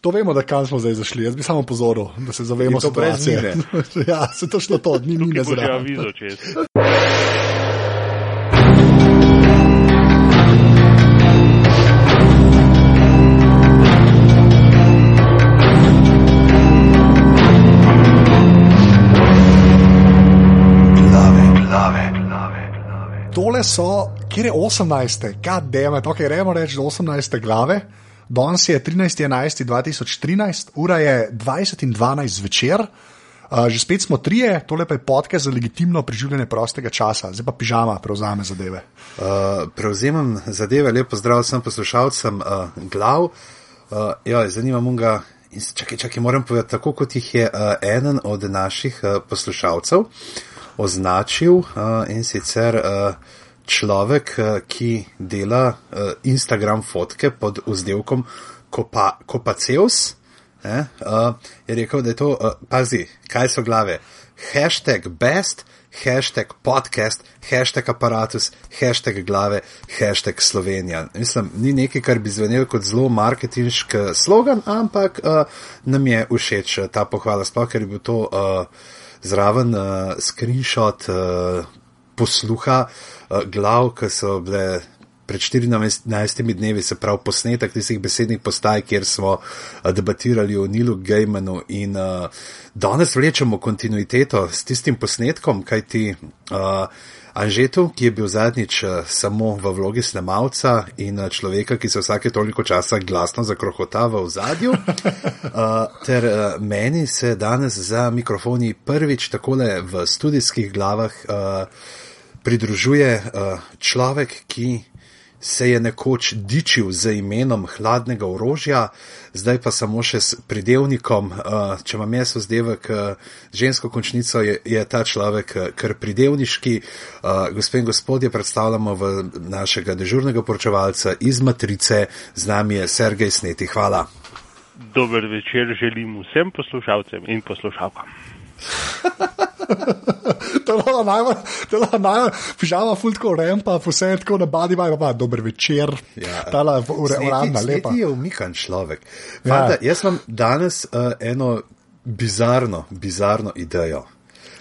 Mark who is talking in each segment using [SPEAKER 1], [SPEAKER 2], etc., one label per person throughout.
[SPEAKER 1] To vemo, da kam smo zdaj zašli. Jaz bi samo pozoril, da se zavemo situacije. ja, se to šlo to, ni ni
[SPEAKER 2] Tukaj bo že
[SPEAKER 1] nezraven.
[SPEAKER 2] avizo čez.
[SPEAKER 1] Tole so, kjer je 18. God damn it, ok, rejmo reči do 18. glave. Danes je 13.11.2013, ura je 20 in 12 zvečer. Uh, že spet smo trije, tole pa je podcast za legitimno preživljanje prostega časa, zdaj pa pižama prevzame zadeve.
[SPEAKER 3] Uh, prevzemam zadeve, lepo zdrav vsem poslušalcem uh, glav. Uh, ja, zanima me in čakaj, čakaj, moram povedati, tako kot jih je uh, eden od naših uh, poslušalcev označil uh, in sicer uh, človek, uh, ki dela uh, Instagram fotke pod vzdevkom Kopa, Kopaceus. Eh, uh, je rekel, da je to, pazi, kaj so glave. Hashtag best, hashtag podcast, hashtag aparatus, hashtag glave, hashtag Slovenija. Mislim, ni nekaj, kar bi zvenel kot zelo marketinški slogan, ampak uh, nam je všeč ta pohvala, sploh ker je bil to uh, zraven uh, screenshot uh, posluha uh, glav, ki so bile pred 14 dnevi, se pravi posnetek tistih besednih postaj, kjer smo uh, debatirali o Nilu Gejmanu in uh, danes vlečemo kontinuiteto s tistim posnetkom, kajti uh, Anžetu, ki je bil zadnjič uh, samo v vlogi snemalca in uh, človeka, ki se vsake toliko časa glasno zakrohota v zadju, uh, ter uh, meni se danes za mikrofoni prvič takole v studijskih glavah uh, pridružuje uh, človek, ki se je nekoč dičil z imenom hladnega orožja, zdaj pa samo še s pridevnikom. Uh, če imam jaz vzdevek uh, žensko končnico, je, je ta človek uh, kar pridevniški. Uh, gospe in gospodje, predstavljamo v našega dežurnega poročevalca iz Matrice, z nami je Sergej Sneti. Hvala.
[SPEAKER 2] Dober večer želim vsem poslušalcem in poslušalkam.
[SPEAKER 1] to je najbolj, to je najbolj, pižama fultko rempa, vse je tako nabadi, pa pa dober večer.
[SPEAKER 3] Ja,
[SPEAKER 1] Tala ure, urana, lepa.
[SPEAKER 3] Sneti je umikan človek. Fanta,
[SPEAKER 1] Ja.
[SPEAKER 3] jaz imam danes uh, eno bizarno, bizarno idejo.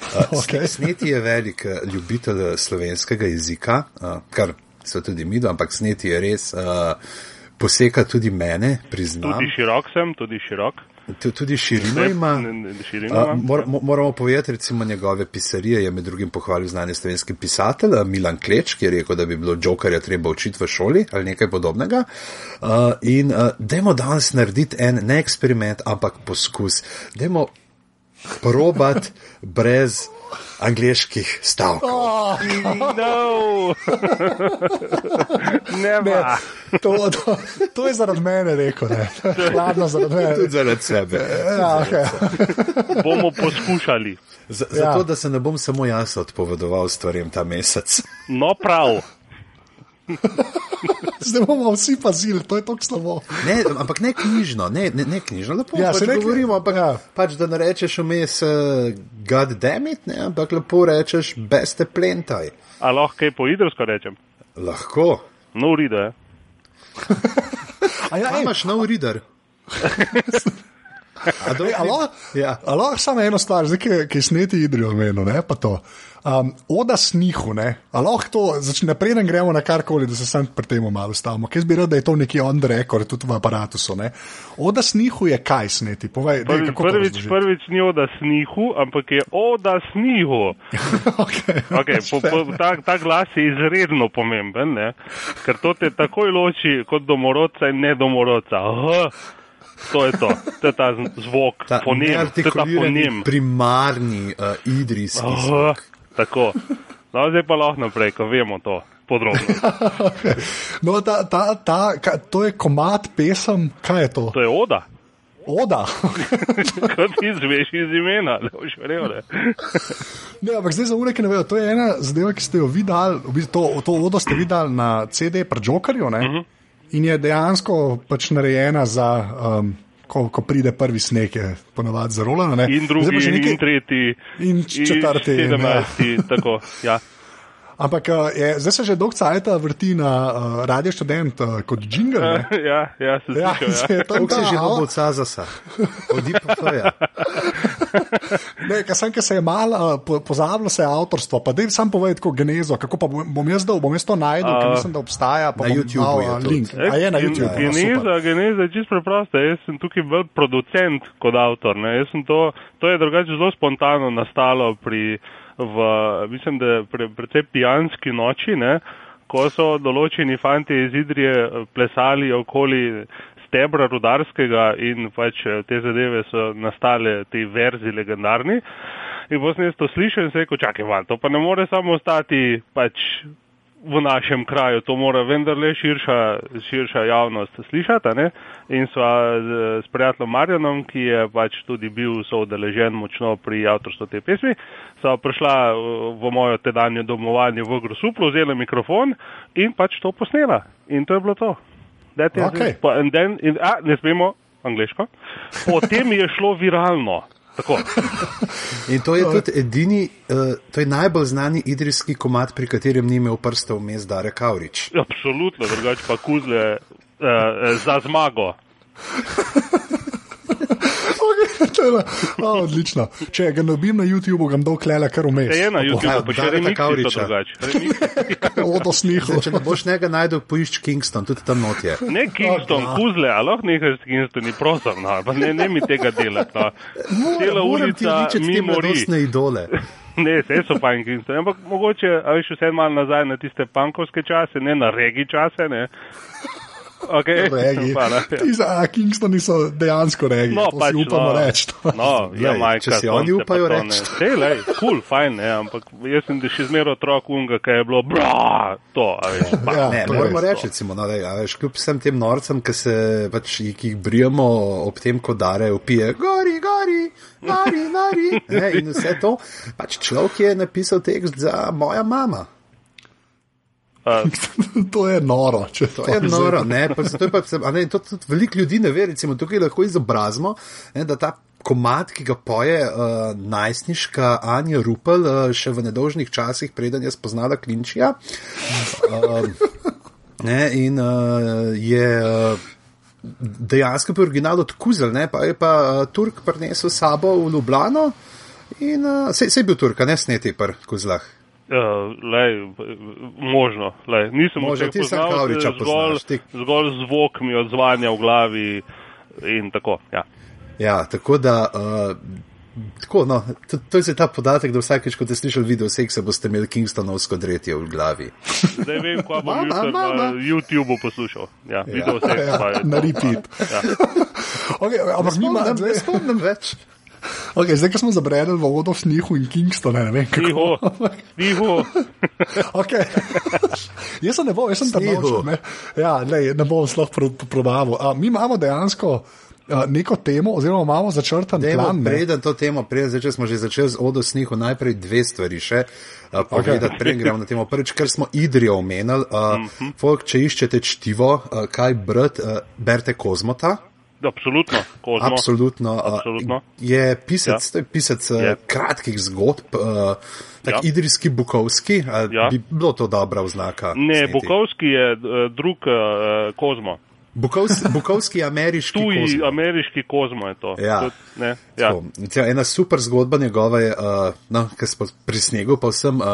[SPEAKER 3] Uh,
[SPEAKER 1] Okej.
[SPEAKER 3] okay. Sneti je velik uh, ljubitelj eh, slovenskega jezika, uh, kar so tudi mi, ampak Sneti je res. Uh, Poseka tudi mene, priznam.
[SPEAKER 2] Tudi širok sem, tudi širok.
[SPEAKER 3] Tu- Tudi širino ima.
[SPEAKER 2] Širino imam.
[SPEAKER 3] mor, mo- moramo povedati, recimo, njegove pisarije je med drugim pohvalil znani slovenski pisatelj Milan Kleč, ki je rekel, da bi bilo Jokerja treba učiti v šoli ali nekaj podobnega. Uh, in uh, dajmo danes narediti en ne eksperiment, ampak poskus. Dajmo probat brez angliških stavkov.
[SPEAKER 2] No!
[SPEAKER 1] Ne,
[SPEAKER 2] Never.
[SPEAKER 1] to, to, to je zaradi mene rekel, ne. Hladno zaradi mene.
[SPEAKER 3] Tudi zaradi sebe.
[SPEAKER 1] Ja, okay.
[SPEAKER 2] Bomo poskušali.
[SPEAKER 3] Z,
[SPEAKER 1] Ja.
[SPEAKER 3] zato, da se ne bom samo jaz odpovedoval stvarem ta mesec.
[SPEAKER 2] No, prav.
[SPEAKER 1] Zdaj bomo vsi pazili, to je tako slabo.
[SPEAKER 3] Ne, ampak ne knjižno, ne, ne, ne knjižno, lepo
[SPEAKER 1] Ja,
[SPEAKER 3] pač
[SPEAKER 1] ne
[SPEAKER 3] govorimo, ampak
[SPEAKER 1] ja.
[SPEAKER 3] pač da ne rečeš vmes, uh, god damn it, ne, ampak lepo rečeš, beste plentaj.
[SPEAKER 2] A lahko kaj po idrsko rečem?
[SPEAKER 3] Lahko.
[SPEAKER 2] No, uride. je.
[SPEAKER 1] A ja, ej,
[SPEAKER 3] imaš nov reader?
[SPEAKER 1] Alo,
[SPEAKER 3] Ja.
[SPEAKER 1] alo, samo eno stvar, zdaj, ki, ki sneti idrijo menu, ne pa to. Um, oda snihu, ne, alo, to, začne, preden gremo na karkoli, da se sam pri tem malo stavimo. Ker jaz bi rekel, da je to neki on the record, tudi v aparatusu. Ne. Oda snihu je kaj sneti, povej, dej,
[SPEAKER 2] Prvi,
[SPEAKER 1] kako to
[SPEAKER 2] prvič, prvič ni oda snihu, ampak je oda snihu.
[SPEAKER 1] okay,
[SPEAKER 2] Okay, po, po, ta, ta glas je izredno pomemben, ne? ker to te takoj loči kot domorodca in nedomorodca. H, to je to, to je ta zvok,
[SPEAKER 3] ta
[SPEAKER 2] fonem, to je ta fonem.
[SPEAKER 3] primarni uh, idrijski
[SPEAKER 2] H,
[SPEAKER 3] zvok.
[SPEAKER 2] Tako. No, zdaj pa lahko naprej, ko vemo to podrobno.
[SPEAKER 1] No, ta, ta, ta, ka, to je komat pesem, kaj je to?
[SPEAKER 2] To je oda,
[SPEAKER 1] Oda.
[SPEAKER 2] kot izveš iz imena, da boš verjel. ne.
[SPEAKER 1] Ampak zdaj za ure, ki ne vejo, to je ena zadeva, ki ste jo videli, v bistvu to, to odo ste videli na CD pri Jokerju uh -huh. in je dejansko pač narejena za. Um, Ko, ko pride prvi sneg, je ponovadi za rolano. ne.
[SPEAKER 2] In drugi,
[SPEAKER 1] še nekaj-
[SPEAKER 2] in tretji,
[SPEAKER 1] in četrti, in, ja.
[SPEAKER 2] sedemnajsti, tako. Ja.
[SPEAKER 1] Ampak uh, je, zdaj se že dolgo cajta vrti na uh, radio študent uh, kot jingle. ne?
[SPEAKER 2] Ja, ja, se
[SPEAKER 1] Ja,
[SPEAKER 2] slišal,
[SPEAKER 1] se
[SPEAKER 2] ja.
[SPEAKER 1] je tam
[SPEAKER 3] Kako si že
[SPEAKER 1] ta-
[SPEAKER 3] dobil od Cazasa? Odi pa to je.
[SPEAKER 1] Ne, ker sem, ker se je malo uh, po, pozabilo se je avtorstvo, pa dej sam povedati, kako genezo, kako pa bom, jaz dal, bom jaz to najdel, ker mislim, da obstaja. pa
[SPEAKER 3] Na
[SPEAKER 1] dal,
[SPEAKER 3] je
[SPEAKER 1] uh,
[SPEAKER 3] tudi.
[SPEAKER 1] link. A je na
[SPEAKER 2] Gen-
[SPEAKER 1] YouTubu. no, super.
[SPEAKER 2] Geneza, geneza je čisto preprosta. Jaz sem tukaj bolj producent kot avtor. Ne. Jaz sem To, to je drugače zelo spontano nastalo pri, v, mislim, da pre, predvsej pijanski noči, ne, ko so določeni fanti iz Idrije eh, plesali okoli stebra rudarskega in pač eh, te zadeve so nastale, ti verzi legendarni. In potem jaz to slišal in se rekel, čakaj, man, to pa ne more samo ostati pač v našem kraju, to mora vendarle širša, širša javnost slišati. Ne? In sva z, s prijateljem Marjanom, ki je pač tudi bil soudeležen močno pri avtorstvu te pesmi, sva prišla eh, v mojo tedanjo domovanje v Grosuplu, vzela mikrofon in pač to posnela. In to je bilo to. That is
[SPEAKER 1] Okej.
[SPEAKER 2] it. Pa- and then- in- A, ne smemo angliško. Potem je šlo viralno. Tako.
[SPEAKER 3] In to je tudi edini, uh, to je najbolj znani idrijski komat, pri katerem ni imel prsta vmes Dare Kaurič.
[SPEAKER 2] Absolutno, drugače pa kuzle uh, za zmago.
[SPEAKER 1] Okay, to je na- o, odlično. Če ga dobim na YouTubu, ga bom dal klele kar vmes.
[SPEAKER 2] Se je na YouTubu, pa še
[SPEAKER 3] Kavriča.
[SPEAKER 2] drugače. Remixi.
[SPEAKER 1] Odo snihu.
[SPEAKER 3] Če ne boš njega najdel, poišč Kingston, tudi tam not je.
[SPEAKER 2] Ne Kingston,
[SPEAKER 1] Oh,
[SPEAKER 2] kuzle, ali lahko nekaj s Kingstoni, prosim, no, pa ne, ne mi tega delati. No. Cela
[SPEAKER 3] Moram ti
[SPEAKER 2] ulica
[SPEAKER 3] te
[SPEAKER 2] mimo ri.
[SPEAKER 3] mladostne idole.
[SPEAKER 2] Ne, vse so fajn Kingston, ampak mogoče, a veš, vse malo nazaj na tiste pankovske čase, ne na regi čase, ne. Okay.
[SPEAKER 1] Regi.
[SPEAKER 2] Hvala, ja.
[SPEAKER 1] Ti za Kingstoni so dejansko regi.
[SPEAKER 2] No, pač,
[SPEAKER 1] upamo
[SPEAKER 2] no,
[SPEAKER 1] reči.
[SPEAKER 2] No, ja, majka,
[SPEAKER 3] če si oni upajo reči.
[SPEAKER 2] Sej, lej, cool, fajn, ne, ampak jaz sem še zmeraj otrok unga, kaj je bilo, bra, to, a veš, pa.
[SPEAKER 1] Ja,
[SPEAKER 3] Ne, moramo reči, recimo, no, dej, a veš, kljub vsem tem norcem, ki se pač, ki jih brijemo ob tem, ko dare upije, gori, gori, nari, nari. Ne, in vse to, pač človek je napisal tekst za moja mama.
[SPEAKER 1] to je noro. če
[SPEAKER 3] To je noro, ne, pa, zato je pa, ne, to tudi veliko ljudi ne ve, recimo tukaj lahko izobrazimo, ne, da ta komat, ki ga poje uh, najstniška Anja Rupel, uh, še v nedolžnih časih, preden je spoznala Klinčija. Uh, ne, in uh, je uh, dejansko pri originalu odkuzel, ne, pa je pa uh, Turk prinesel sabo v Ljubljano in uh, se, se je bil Turk, ne sneti pri kuzlah.
[SPEAKER 2] Uh, lej, možno, lej. nisem
[SPEAKER 3] Možno,
[SPEAKER 2] vseh
[SPEAKER 3] ti
[SPEAKER 2] poznal,
[SPEAKER 3] Kavriča
[SPEAKER 2] zgolj,
[SPEAKER 3] poznaš,
[SPEAKER 2] zgolj zvok mi odzvanja v glavi in tako. Ja.
[SPEAKER 3] Ja, tako da. Uh, Tako, no, to, to je ta podatek, da vsakeč, ko ste slišali video seksa, boste imeli Kingstonovsko dretje v glavi.
[SPEAKER 2] Zdaj vem, ko bom jutri na YouTubu poslušal. Ja, video vse
[SPEAKER 1] Ja, na repeat.
[SPEAKER 2] Ja.
[SPEAKER 1] Okay, ampak mi
[SPEAKER 3] Spomnim, ne spomnim več.
[SPEAKER 1] Okay, zdaj, ko smo zabredeli v vodo snihu in Kingston, ne vem kako.
[SPEAKER 2] tiho.
[SPEAKER 1] Okay. jaz se ne bom, jaz sem tam. Ne, ja, ne, ne bom sploh pro- probaval. A, mi imamo dejansko a, neko temo, oziroma imamo začrtan
[SPEAKER 3] Dajmo,
[SPEAKER 1] plan. ne.
[SPEAKER 3] preden to temo, preden zdaj, smo že začeli z odo snihu, najprej dve stvari še uh, povedati, okay. preden gremo na temo. Prvič, ker smo Idrijo omenili, uh, mm -hmm. folk, če iščete čtivo, uh, kaj brati, uh, berite Kozmota.
[SPEAKER 2] Absolutno, kozmo.
[SPEAKER 3] Absolutno.
[SPEAKER 2] Absolutno.
[SPEAKER 3] Uh, je pisec,
[SPEAKER 2] Ja.
[SPEAKER 3] to je pisec uh,
[SPEAKER 2] Je.
[SPEAKER 3] kratkih zgodb, uh, tak
[SPEAKER 2] Ja.
[SPEAKER 3] idrijski, bukovski. Uh,
[SPEAKER 2] Ja.
[SPEAKER 3] Bi bilo to dobra oznaka?
[SPEAKER 2] Ne,
[SPEAKER 3] sneti?
[SPEAKER 2] Bukovski je eh, drug uh, kozmo.
[SPEAKER 3] Bukovski, bukovski ameriški.
[SPEAKER 2] Tuji
[SPEAKER 3] Kozmo.
[SPEAKER 2] ameriški kozmo je to.
[SPEAKER 3] Ja.
[SPEAKER 2] Ne, ja.
[SPEAKER 3] Tako, ena super zgodba njegova je, uh, no, ker smo pri snegu, pa vsem uh,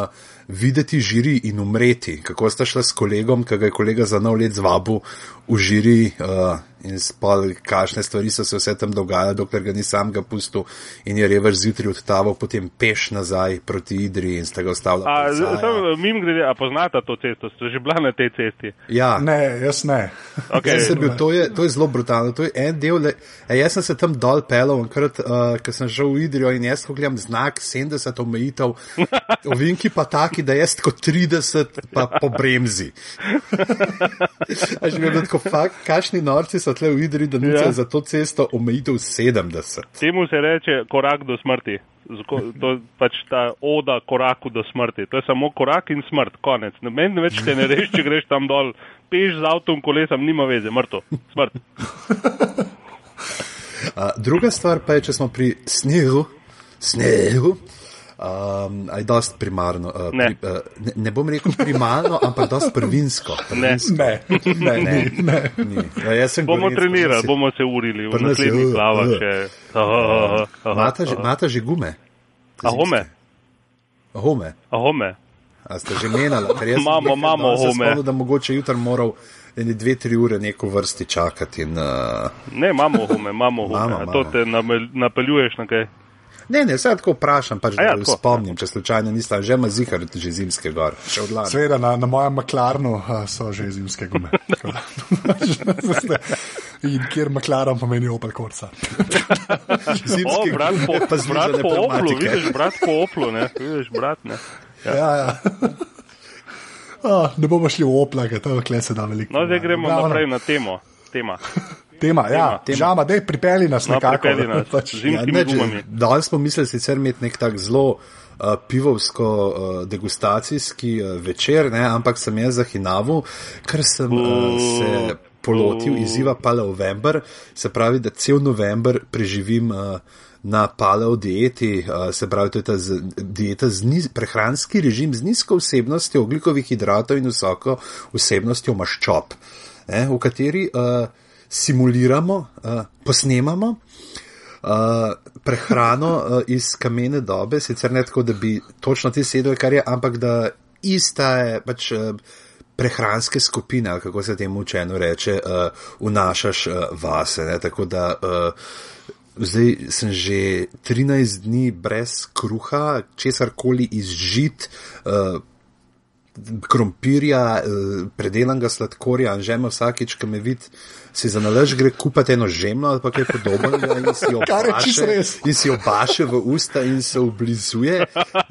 [SPEAKER 3] videti žiri in umreti. Kako sta šla s kolegom, ki ga je kolega za nov let zvabil v žiri uh, in spal, kakšne stvari so se vse tam dogajale, dokler ga ni sam ga pustil in je revež zjutraj odtaval, potem peš nazaj proti Idri in sta ga ostavila.
[SPEAKER 2] A, sem, mim grede, a poznata to cesto, ste že bila na tej cesti?
[SPEAKER 3] Ja,
[SPEAKER 1] Ne, jaz ne.
[SPEAKER 2] Okay.
[SPEAKER 3] Jaz bil, to, je, to je zelo brutalno. To je en del. Le, e, jaz sem se tam dol pelal, enkrat, uh, ko sem šel v Idrijo in jaz, gledam znak 70 omejitev, ovinki pa taki, da jaz kot 30 pa po bremzi. A že gledam, tako fakt, kašni norci so tle v Idriji, da nucajo
[SPEAKER 2] Ja.
[SPEAKER 3] za to cesto omejitev 70.
[SPEAKER 2] Temu se reče korak do smrti. Zko, to pač ta oda koraku do smrti. To je samo korak in smrt, konec. Meni več te ne reš, če greš tam dol, peš z avtom, kolesom, nima veze, mrtev, smrt.
[SPEAKER 3] Uh, druga stvar pa je, če smo pri snegu, snegu. Um, je dosti primarno. Uh,
[SPEAKER 2] Ne.
[SPEAKER 3] pri, uh, ne, ne bom rekel primarno, ampak dosti prvinsko. prvinsko.
[SPEAKER 1] Ne, ne, ne. ne.
[SPEAKER 3] Ni. Ja, jaz sem
[SPEAKER 2] Bomo
[SPEAKER 3] gorenjec,
[SPEAKER 2] trenirali,
[SPEAKER 3] pa
[SPEAKER 2] bomo se urili v naslednjih
[SPEAKER 3] uh,
[SPEAKER 2] glavah
[SPEAKER 3] uh.
[SPEAKER 2] aha,
[SPEAKER 3] Imate že, gume?
[SPEAKER 2] Ahome,
[SPEAKER 3] Home.
[SPEAKER 2] ahome.
[SPEAKER 3] A ste že menili? Ker jaz
[SPEAKER 2] Imamo, imamo home.
[SPEAKER 3] spomnil, da mogoče jutri moral ene dve, tri ure neko vrsti čakati. In, uh,
[SPEAKER 2] Ne, imamo imamo.
[SPEAKER 3] Imamo,
[SPEAKER 2] A To
[SPEAKER 3] imamo.
[SPEAKER 2] te napeljuješ na kaj?
[SPEAKER 3] Ne, ne, vse tako vprašam, pač,
[SPEAKER 2] ja,
[SPEAKER 3] da
[SPEAKER 2] tako.
[SPEAKER 3] spomnim, če slučajno nisem že ima zihar, že zimske gor, še od lani.
[SPEAKER 1] Seveda, na, na mojem maklarnu uh, so že zimske gume. In kjer maklaram pomeni opel korca.
[SPEAKER 2] O,
[SPEAKER 3] Zimske
[SPEAKER 2] brat po, brat po Oplu, vidiš, brat po Oplu, ne, vidiš, brat, ne.
[SPEAKER 1] Ja, ja. Oh, ne bomo šli v opla, ker to kle se da veliko.
[SPEAKER 2] No, zdaj gremo naprej na temo. Tema.
[SPEAKER 1] Tema, ja,
[SPEAKER 2] Tema.
[SPEAKER 1] žama, dej pripeli nas
[SPEAKER 2] No,
[SPEAKER 1] nekako.
[SPEAKER 2] pripelji nas.
[SPEAKER 1] Pač,
[SPEAKER 3] Ja, ne, če-
[SPEAKER 2] gumami.
[SPEAKER 3] danes smo mislili sicer imeti nek tak zelo uh, pivovsko uh, degustacijski uh, večer, ne, ampak sem jaz za Hinavu, ker sem uh, se polotil izziva Paleovember, se pravi, da cel november preživim uh, na paleo dieti, uh, se pravi, to je ta z, dieta z niz, prehranski režim z nizko vsebnostjo oglikovih hidratov in visoko vsebnostjo maščob, ne, v kateri uh, simuliramo, uh, posnemamo uh, prehrano uh, iz kamene dobe, sicer ne tako, da bi točno ti sedel, kar je, ampak da ista je pač. Uh, Prehranske skupine, kako se temu učeno reče, uh, vnašaš uh, vase. Ne? Tako da uh, zdaj sem že 13 dni brez kruha, česar koli izžit, uh, krompirja, eh, predelanega sladkorja, in žeme vsakič, ko me vidi, si za nalaž gre kupiti eno žemljo ali pa kaj podobnega in si jo
[SPEAKER 1] res.
[SPEAKER 3] in si jo baše v usta in se oblizuje.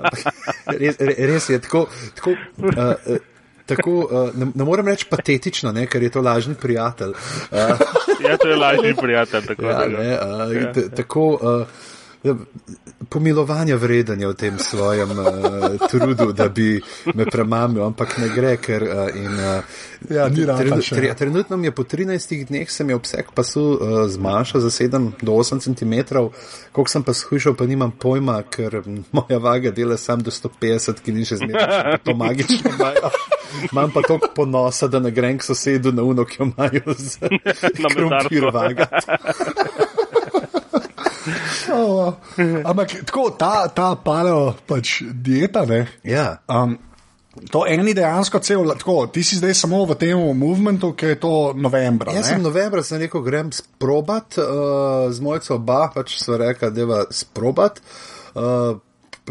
[SPEAKER 3] Res, re- res je tako. tako uh, Tako, uh, ne, ne morem reči patetično, ne, ker je to lažni prijatelj. Uh,
[SPEAKER 2] Ja, to je lažji prijatelj, tako
[SPEAKER 3] ja, ne, uh, t- tako uh, ja, pomilovanja vreden je v tem svojem uh, trudu, da bi me premamil, ampak ne gre, ker uh, in, uh,
[SPEAKER 1] Ja, ni
[SPEAKER 3] trenu- tre- Trenutno mi je po 13 dneh se mi je obseg pasu uh, zmanjšal za 7 do 8 cm, koliko sem pa skušal, pa nimam pojma, ker moja vaga dela sam do 150, ki ni še zmeraj to magično. Imam pa toliko ponosa, da ne grem k sosedu na uno, ki jo imajo z
[SPEAKER 2] Na
[SPEAKER 3] krompir vaga.
[SPEAKER 1] Oh, ampak tako, ta, ta paleo pač dieta, ne.
[SPEAKER 3] Ja.
[SPEAKER 1] Um, to eni dejansko cel, tako, ti si zdaj samo v tem movementu, ki je to novembra.
[SPEAKER 3] Jaz
[SPEAKER 1] ne?
[SPEAKER 3] sem novembra sem rekel, grem sprobat, uh, z mojco oba, pač sva rekla, da je sprobat. Uh,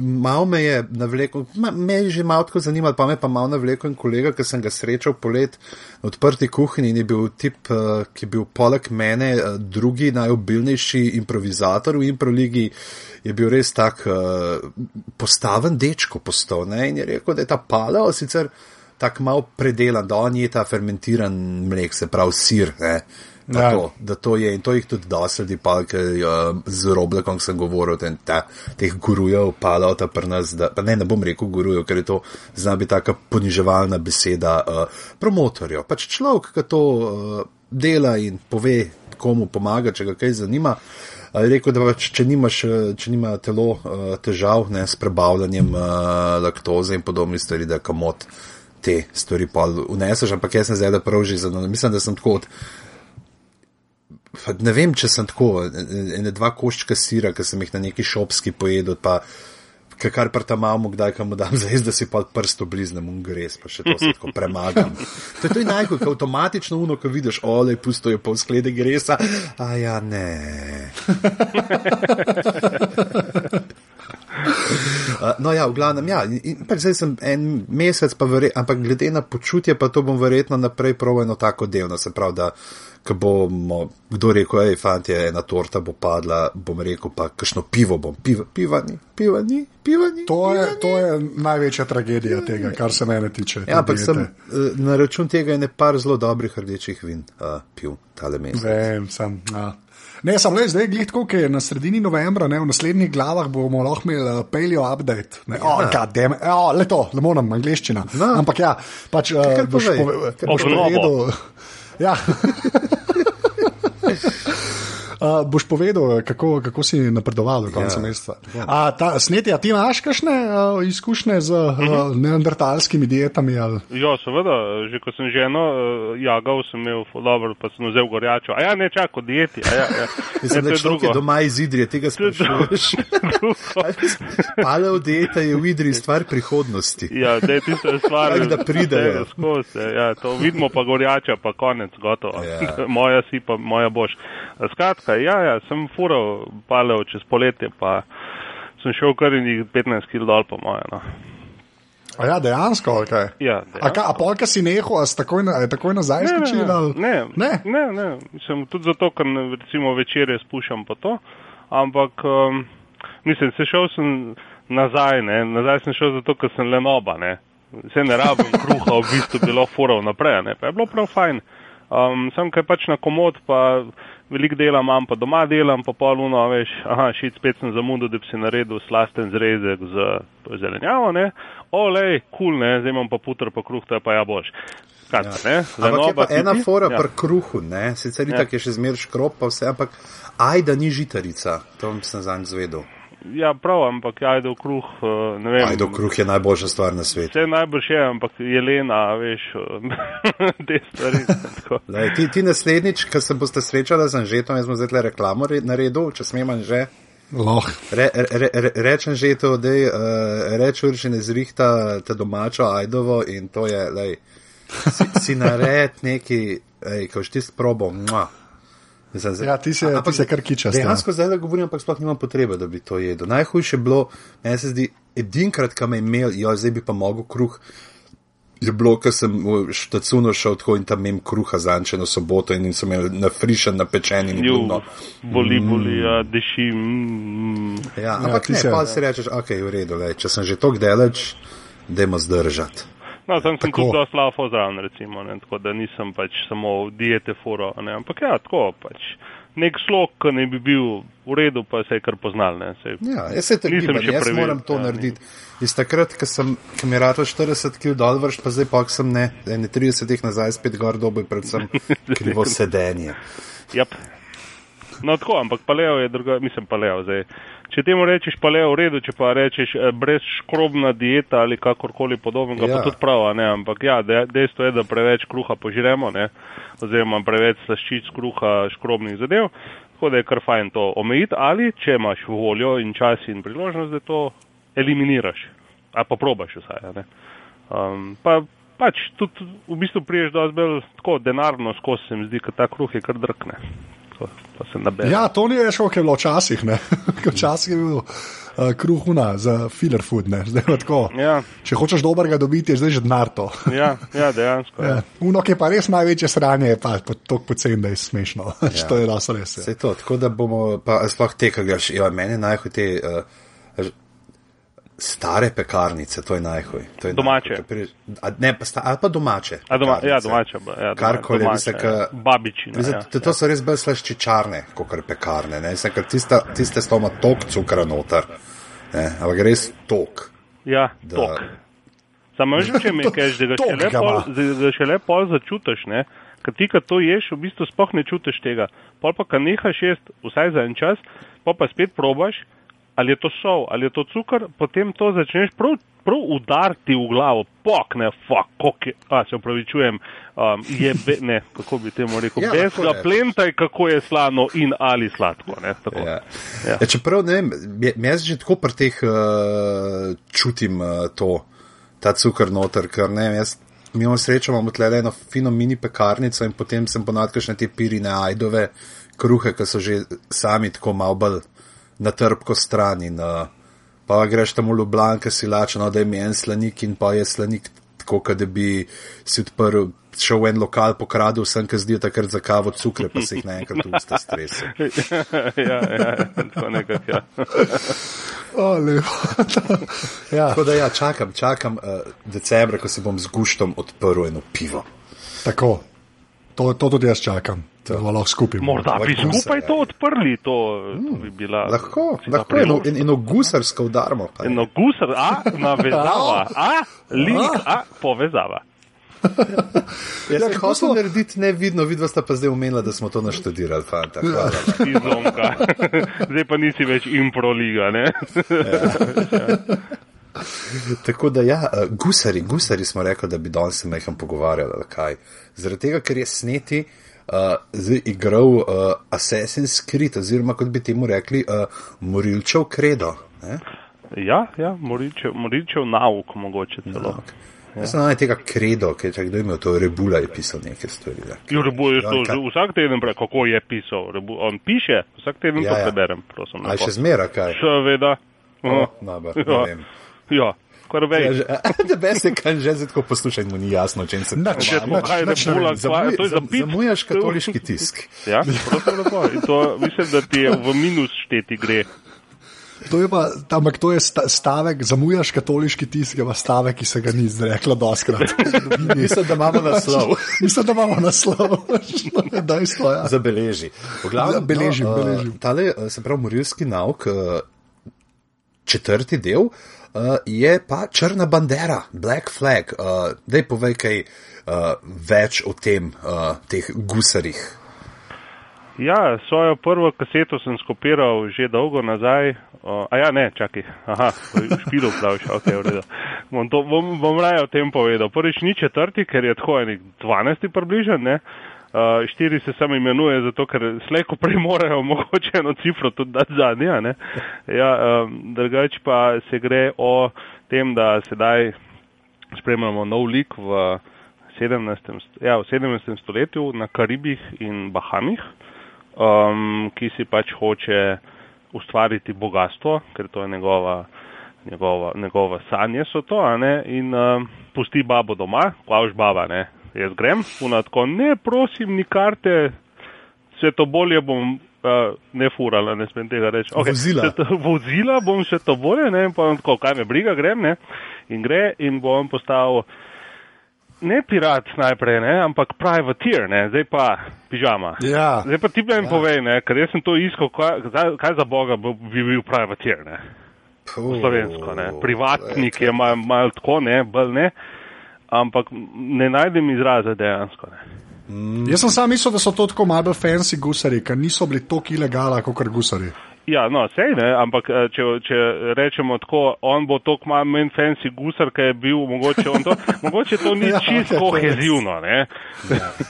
[SPEAKER 3] Mal me je navlekel, ma- me je že malo tako zanimalo, pa me pa malo navlekel in kolega, ki sem ga srečal polet na odprti kuhinji in je bil tip, uh, ki je bil poleg mene uh, drugi najobilnejši improvizator v improligi, je bil res tak uh, postaven dečko postal, ne, in je rekel, da je ta paleo sicer tako malo predelan, da on je ta fermentiran mlek, se pravi sir. Ne, da,
[SPEAKER 1] Ja.
[SPEAKER 3] to, da to je in to jih tudi dosedi, pa ki uh, z roblekom sem govoril, ten, ta, teh gurujev, palota pri nas, da, pa ne, ne bom rekel gurujev, ker je to zna biti taka poniževalna beseda uh, promotorjev. Pač človek, ki to uh, dela in pove, komu pomaga, če ga kaj zanima. Uh, rekel, da pač, če, nimaš, eh, če nima telo uh, težav ne, s prebavljanjem uh, laktoze in podobnih stvari, da kamot te stvari pa uneseš, ampak jaz sem zdaj da prav že. Mislim, da sem tako od. Ne vem, če sem tako, ene dva koščka sira, ki sem jih na neki šopski pojedel, pa ka- kar pa tam imamo, kdaj kam dam, zdaj da si pa prst obliznem in gres, pa še to se tako premagam. To je to najko, ko avtomatično uno, ko vidiš, ole, pusto je pol sklede gresa, a ja ne. No, ja, v glavnem, ja, in, pač zdaj sem en mesec, pa verje, ampak glede na počutje, pa to bom verjetno naprej proval eno tako delno, se pravi, da ko bomo, kdo rekel, hej, fanti, ena torta bo padla, bom rekel, pa kakšno pivo bom, piva, piva ni, piva ni, piva ni.
[SPEAKER 1] To je,
[SPEAKER 3] piva ni.
[SPEAKER 1] to je največja tragedija tega, kar se mene tiče.
[SPEAKER 3] Ja, ampak sem eh, na račun tega je ne par zelo dobrih rdečih vin uh, pil tale mesec.
[SPEAKER 1] Vem, sem. Ja. Ne, sem le zdaj, glih tako, je na sredini novembra, ne, v naslednjih glavah bomo lahko imeli uh, paleo update. Ne, ja. oh, goddammit, oh, le to, ne morem, angliščina.
[SPEAKER 3] No.
[SPEAKER 1] Ampak ja, pač uh,
[SPEAKER 3] kar
[SPEAKER 1] boš,
[SPEAKER 3] povej,
[SPEAKER 1] pove,
[SPEAKER 3] kar
[SPEAKER 1] boš povedal. Ja. Uh, boš povedal, kako, kako si napredoval do konca
[SPEAKER 3] Ja.
[SPEAKER 1] meseca.
[SPEAKER 3] Ja.
[SPEAKER 1] A, ta, sneti, a ti imaš kakšne uh, izkušnje z uh,
[SPEAKER 2] Mhm.
[SPEAKER 1] neandertalskimi dietami? Ali?
[SPEAKER 2] Ja, seveda, že ko sem ženo uh, jagal, sem imel dobro, pa sem vzel gorjačo. A ja, ne čako, dieti. Ja, ja.
[SPEAKER 3] Mislim, da človek je doma iz Idrije, tega sprašuješ. Paleo dieta je v Idriji stvar prihodnosti.
[SPEAKER 2] Ja, da je tisto je stvar.
[SPEAKER 3] Tako da pridejo.
[SPEAKER 2] skozi, Ja, to vidimo pa gorjača, pa konec, gotovo.
[SPEAKER 3] Ja.
[SPEAKER 2] moja si pa, moja boš. Skratka, ja, ja, sem fural paleo čez poletje, pa sem šel kar in 15 kg dol po moje. No.
[SPEAKER 1] A ja, dejansko, ali kaj?
[SPEAKER 2] Ja,
[SPEAKER 1] A, ka, a polka si nehal, a si takoj, na, takoj nazaj skočil? ali-
[SPEAKER 2] Ne,
[SPEAKER 1] ne.
[SPEAKER 2] ne, ne. Mislim, tudi zato, ker ne, recimo večerje spuščam po to, ampak um, mislim, se šel sem nazaj, ne. nazaj sem šel zato, ker sem lenoba, ne. Se ne rabim kruha, v bistvu bilo furov naprej, ne. pa je bilo prav fajn. Um, sem kaj pač na komod, pa veliko dela imam, pa doma delam, pa pol uno, veš, aha, šit spet sem zamudil, da bi si naredil slasten zrezek z to je zelenjavo, ne. Olej, kul, cool, ne, zdaj imam pa putr pa kruh, to je pa ja boš. Skratka, ne,
[SPEAKER 3] Ampak je pa ena
[SPEAKER 2] ti-
[SPEAKER 3] fora
[SPEAKER 2] ja.
[SPEAKER 3] pri kruhu, ne? sicer
[SPEAKER 2] Ja.
[SPEAKER 3] itak je še zmer škrop, pa vse, ampak ajda ni žitarica, to sem zanj zvedel.
[SPEAKER 2] Ja, prav, ampak ajde v kruh, eh, ne vem.
[SPEAKER 3] Ajdo kruh je najboljša stvar na svetu.
[SPEAKER 2] Vse najbrž je, ampak jelena, veš, eh, te stvari.
[SPEAKER 3] Lej, ti, ti naslednjič, ko se boste srečali z Anžetom, jaz bom zdaj tle reklamo re- naredil, če smem že.
[SPEAKER 1] Loh.
[SPEAKER 3] Re, re, re, rečem že to, da uh, reč uršine zrihta te domačo ajdovo in to je, lej, si, si nared neki, ej, ko ti sprobo. Mua. Mislim, zdaj-
[SPEAKER 1] Ja, ti se, ti se kar kičaš.
[SPEAKER 3] Dejansko zdaj le govorim, ampak sploh nimam potrebe, da bi to jedel. Najhujše je bilo, meni se zdi, edinkrat, kam je imel, jo, zdaj bi pa mogel kruh. Je bilo, ko sem v štacuno šel tako in tam imel kruha za ančeno soboto in sem imel nafrišen, napečen in
[SPEAKER 2] Ju,
[SPEAKER 3] bilo.
[SPEAKER 2] boli, boli, ja, deši. Mm,
[SPEAKER 3] Ja, ampak
[SPEAKER 1] ti
[SPEAKER 3] ja, ne,
[SPEAKER 1] se-
[SPEAKER 3] pa si rečeš, ok, v redu, lej, če sem že tako daleč, dajmo zdržati.
[SPEAKER 2] No, tam sem
[SPEAKER 1] Tako.
[SPEAKER 2] tudi dosti lafo zraven, recimo, ne, tako da nisem pač samo diete furo, ne, ampak ja, tako pač. Nek slog, ki ne bi bil v redu, pa se je kar poznal, ne. Sej,
[SPEAKER 3] Ja, jaz se tako
[SPEAKER 2] Nisem še
[SPEAKER 3] jaz
[SPEAKER 2] preveril,
[SPEAKER 3] moram to
[SPEAKER 2] ja,
[SPEAKER 3] narediti. Iz takrat, ko sem, ko mi je rato 40 kg dol vrš, pa zdaj pa sem ne, ne 30 jih nazaj spet gor dobi, predvsem krivo sedenje.
[SPEAKER 2] Yep. No, tako, ampak paleo je druga, mislim paleo zdaj. Če temu rečeš paleo v redu, če pa rečeš eh, brezškrobna dieta ali kakorkoli podobnega,
[SPEAKER 3] Ja.
[SPEAKER 2] pa tudi prav, a ne, ampak ja, de, dejstvo je, da preveč kruha požremo, ne, oziroma preveč slaščic kruha škrobnih zadev, tako da je kar fajn to omejiti ali, če imaš voljo in čas in priložnost, da to eliminiraš, ali pa probaš vsaj, a ne. Um, pa pač tudi v bistvu priješ dosti bolj tako denarno skozi, se mi zdi, ker ta kruh je kar drkne. To, to se nabere.
[SPEAKER 1] Ja, to ni več, kot je bilo včasih. ne. Včasih je bil uh, kruhuna za filler food. Ne. Zdaj pa tako.
[SPEAKER 2] Ja,
[SPEAKER 1] Če hočeš dobrega dobiti, je zdaj že denar to.
[SPEAKER 2] ja, ja dejansko.
[SPEAKER 1] Ja. Uno, ki je pa res največje sranje, je pa toliko pocen, da je smešno. Ja. to je res res. Ja.
[SPEAKER 3] Vse to, tako da bomo, pa sploh te, ki ga še, ja, meni najhuj te uh, stare pekarnice, to je najhuj. To je
[SPEAKER 2] Domače.
[SPEAKER 3] Najhuj, a, ne, pa sta, ali pa domače.
[SPEAKER 2] A doma, ja, ba- Ja,
[SPEAKER 3] Karkoli, mislim,
[SPEAKER 2] ja.
[SPEAKER 3] ka-
[SPEAKER 2] Babičina.
[SPEAKER 3] Mislim,
[SPEAKER 2] Ja,
[SPEAKER 3] to, to so res bolj slaščičarne, kot kar pekarne. Ne? Mislim, ker tiste, tiste s toma tok cukra noter. Ne? Ampak res tok.
[SPEAKER 2] ja
[SPEAKER 3] Da-
[SPEAKER 2] tok. Samo že če mi kažeš, da ga šele pol,
[SPEAKER 1] ima.
[SPEAKER 2] da ga šele pol začutiš, ne? Ker ti, ko to ješ, v bistvu sploh ne čutiš tega. Pol pa, ko nehaš jesti vsaj za en čas, pa pa spet probaš, ali je to sol, ali je to cukor, potem to začneš prav, prav udariti v glavo. Pok, ne, fuck, koliko je, a se upravičujem, um, je, be, ne, kako bi temu rekel,
[SPEAKER 3] Ja,
[SPEAKER 2] bez ga plentaj, kako je slano in ali sladko, ne, tako.
[SPEAKER 3] Ja.
[SPEAKER 2] Ja.
[SPEAKER 3] Ja, čeprav ne vem, jaz že tako pri teh uh, čutim uh, to, ta cukor noter, ker ne vem, jaz. Mi imamo srečo, imamo tle eno fino mini pekarnico in potem sem ponadkašne te pirine ajdove kruhe, ki so že sami tako mal bolj na trpko stran in uh, pa greš tam v Ljubljana, ki si lačen, no, da je mi en slanik in pa je slanik tako, kot da bi si odprl, šel v en lokal, pokradil vsem, ki zdijo takrat za kavo cukre, pa si jih naenkrat v usta strese.
[SPEAKER 2] ja, ja, tako nekako, ja.
[SPEAKER 1] O, lepo. ja,
[SPEAKER 3] Tako da ja, čakam, čakam uh, decembra, ko si bom z guštom odprl eno pivo.
[SPEAKER 1] tako. To, to tudi jaz čakam, bomo lahko skupaj.
[SPEAKER 2] Morda bi skupaj
[SPEAKER 3] ja.
[SPEAKER 2] to odprli, to, to bi bila.
[SPEAKER 3] Lahko, lahko eno, en- eno gusarsko udarmo.
[SPEAKER 2] Eno gusar, a, navezava, a, link, a, povezava.
[SPEAKER 3] Jaz
[SPEAKER 1] Ja,
[SPEAKER 3] sem hotel narediti nevidno, vidva sta pa zdaj omenila, da smo to naštudirali, fanta. Hvala.
[SPEAKER 2] Izomka. Zdaj pa nisi več improliga, ne?
[SPEAKER 3] Tako da ja, uh, gusari, gusari smo rekli, da bi danes se meham pogovarjali, ali kaj. Zaradi tega, ker je sneti uh, zdaj igral uh, Assassin's Creed, oziroma kot bi temu rekli, uh, morilčev kredo. Ne?
[SPEAKER 2] Ja, ja, Moričev, Moričev nauk mogoče celo.
[SPEAKER 3] Jaz sem naj tega kredo, ker če kdo je imel to rebula, je pisal neke stvari. da.
[SPEAKER 2] Jo, Rebu je
[SPEAKER 3] Ja,
[SPEAKER 2] to,
[SPEAKER 3] kaj-
[SPEAKER 2] vsak teden pre, kako je pisal. Rebu, on piše, vsak teden
[SPEAKER 3] Ja,
[SPEAKER 2] to
[SPEAKER 3] ja.
[SPEAKER 2] preberem, prosim.
[SPEAKER 3] A je
[SPEAKER 2] lepo.
[SPEAKER 3] še zmera kaj?
[SPEAKER 2] Seveda.
[SPEAKER 3] O, nabar, ne
[SPEAKER 2] ja. ja, kar
[SPEAKER 3] Ja, Da bes je, kaj že zdaj tako poslušaj, mu ni jasno, se
[SPEAKER 2] Če kaj
[SPEAKER 1] nič ne
[SPEAKER 2] Rebula,
[SPEAKER 1] vem.
[SPEAKER 2] kva-
[SPEAKER 3] Zamuj-
[SPEAKER 2] to je zapis.
[SPEAKER 3] Zamujaš katoliški tisk.
[SPEAKER 2] Ja, prosim lepo. In to mislim, da ti je v minus šteti gre.
[SPEAKER 1] To je pa, ampak to je sta- stavek, zamujaš katoliški tisk, je pa stavek, ki se ga ni izrekla doskrat.
[SPEAKER 3] Mislim, da imamo naslov.
[SPEAKER 1] Mislim, da imamo naslov. Dejstvo, ja.
[SPEAKER 3] Zabeleži. V glavnem,
[SPEAKER 1] Ja, beležim,
[SPEAKER 3] no,
[SPEAKER 1] beležim.
[SPEAKER 3] Uh, tale, uh, se pravi, morilski nauk, uh, četrti del, uh, je pa črna bandera, Black Flag. Uh, daj povej kaj uh, več o tem, uh, teh gusarjih.
[SPEAKER 2] Ja, svojo prvo kaseto sem skopiral že dolgo nazaj. O, a ja, ne, čakaj. Aha, špilo praviš, ok, v redu. Bom, to, bom, bom raje o tem povedal. Prvič ni četrti, ker je tako enih 12 približen, ne. Uh, štiri se sam imenuje, zato ker slejko prej morajo mogoče eno cifro tudi dati zadnje, a ne. Ja, um, drugače pa se gre o tem, da sedaj spremljamo nov lik v 17. st- Ja, v 17. stoletju na Karibih in Bahamih, um, ki si pač hoče ustvariti bogatstvo, ker to je njegova, njegova, njegova sanje so to, ne, in um, pusti babo doma, klavš baba, ne, jaz grem, unatko, ne, prosim, ni karte, se to bolje bom. Uh, ne furala, ne smem tega reči.
[SPEAKER 3] Vozila.
[SPEAKER 2] se to- vozila bom še to bolje, ne, pa tako, kaj me briga, grem, ne, in gre in bom postal ne pirat najprej, ne, ampak privateer, ne, zdaj pa pižama.
[SPEAKER 1] Ja.
[SPEAKER 2] Zdaj pa ti meni ja. povej, ne, ker jaz sem to iskal, kaj, kaj- za boga bo- bi bil privateer, ne,
[SPEAKER 3] Puh,
[SPEAKER 2] slovensko, ne, privatnik je malo mal tako, ne, bolj ne, ampak ne najdem izraza dejansko, ne.
[SPEAKER 1] Jaz sem sam mislil, da so to tako malo fancy gusari, ker niso bili tako ilegala kot gusari.
[SPEAKER 2] Ja, no, sej ne, ampak eh, če, če rečemo tako, on bo to kmalo menj fancy gusar, kaj je bil, mogoče, on to, mogoče to ni
[SPEAKER 1] Ja,
[SPEAKER 2] čisto
[SPEAKER 1] ja,
[SPEAKER 2] kohezivno, ne.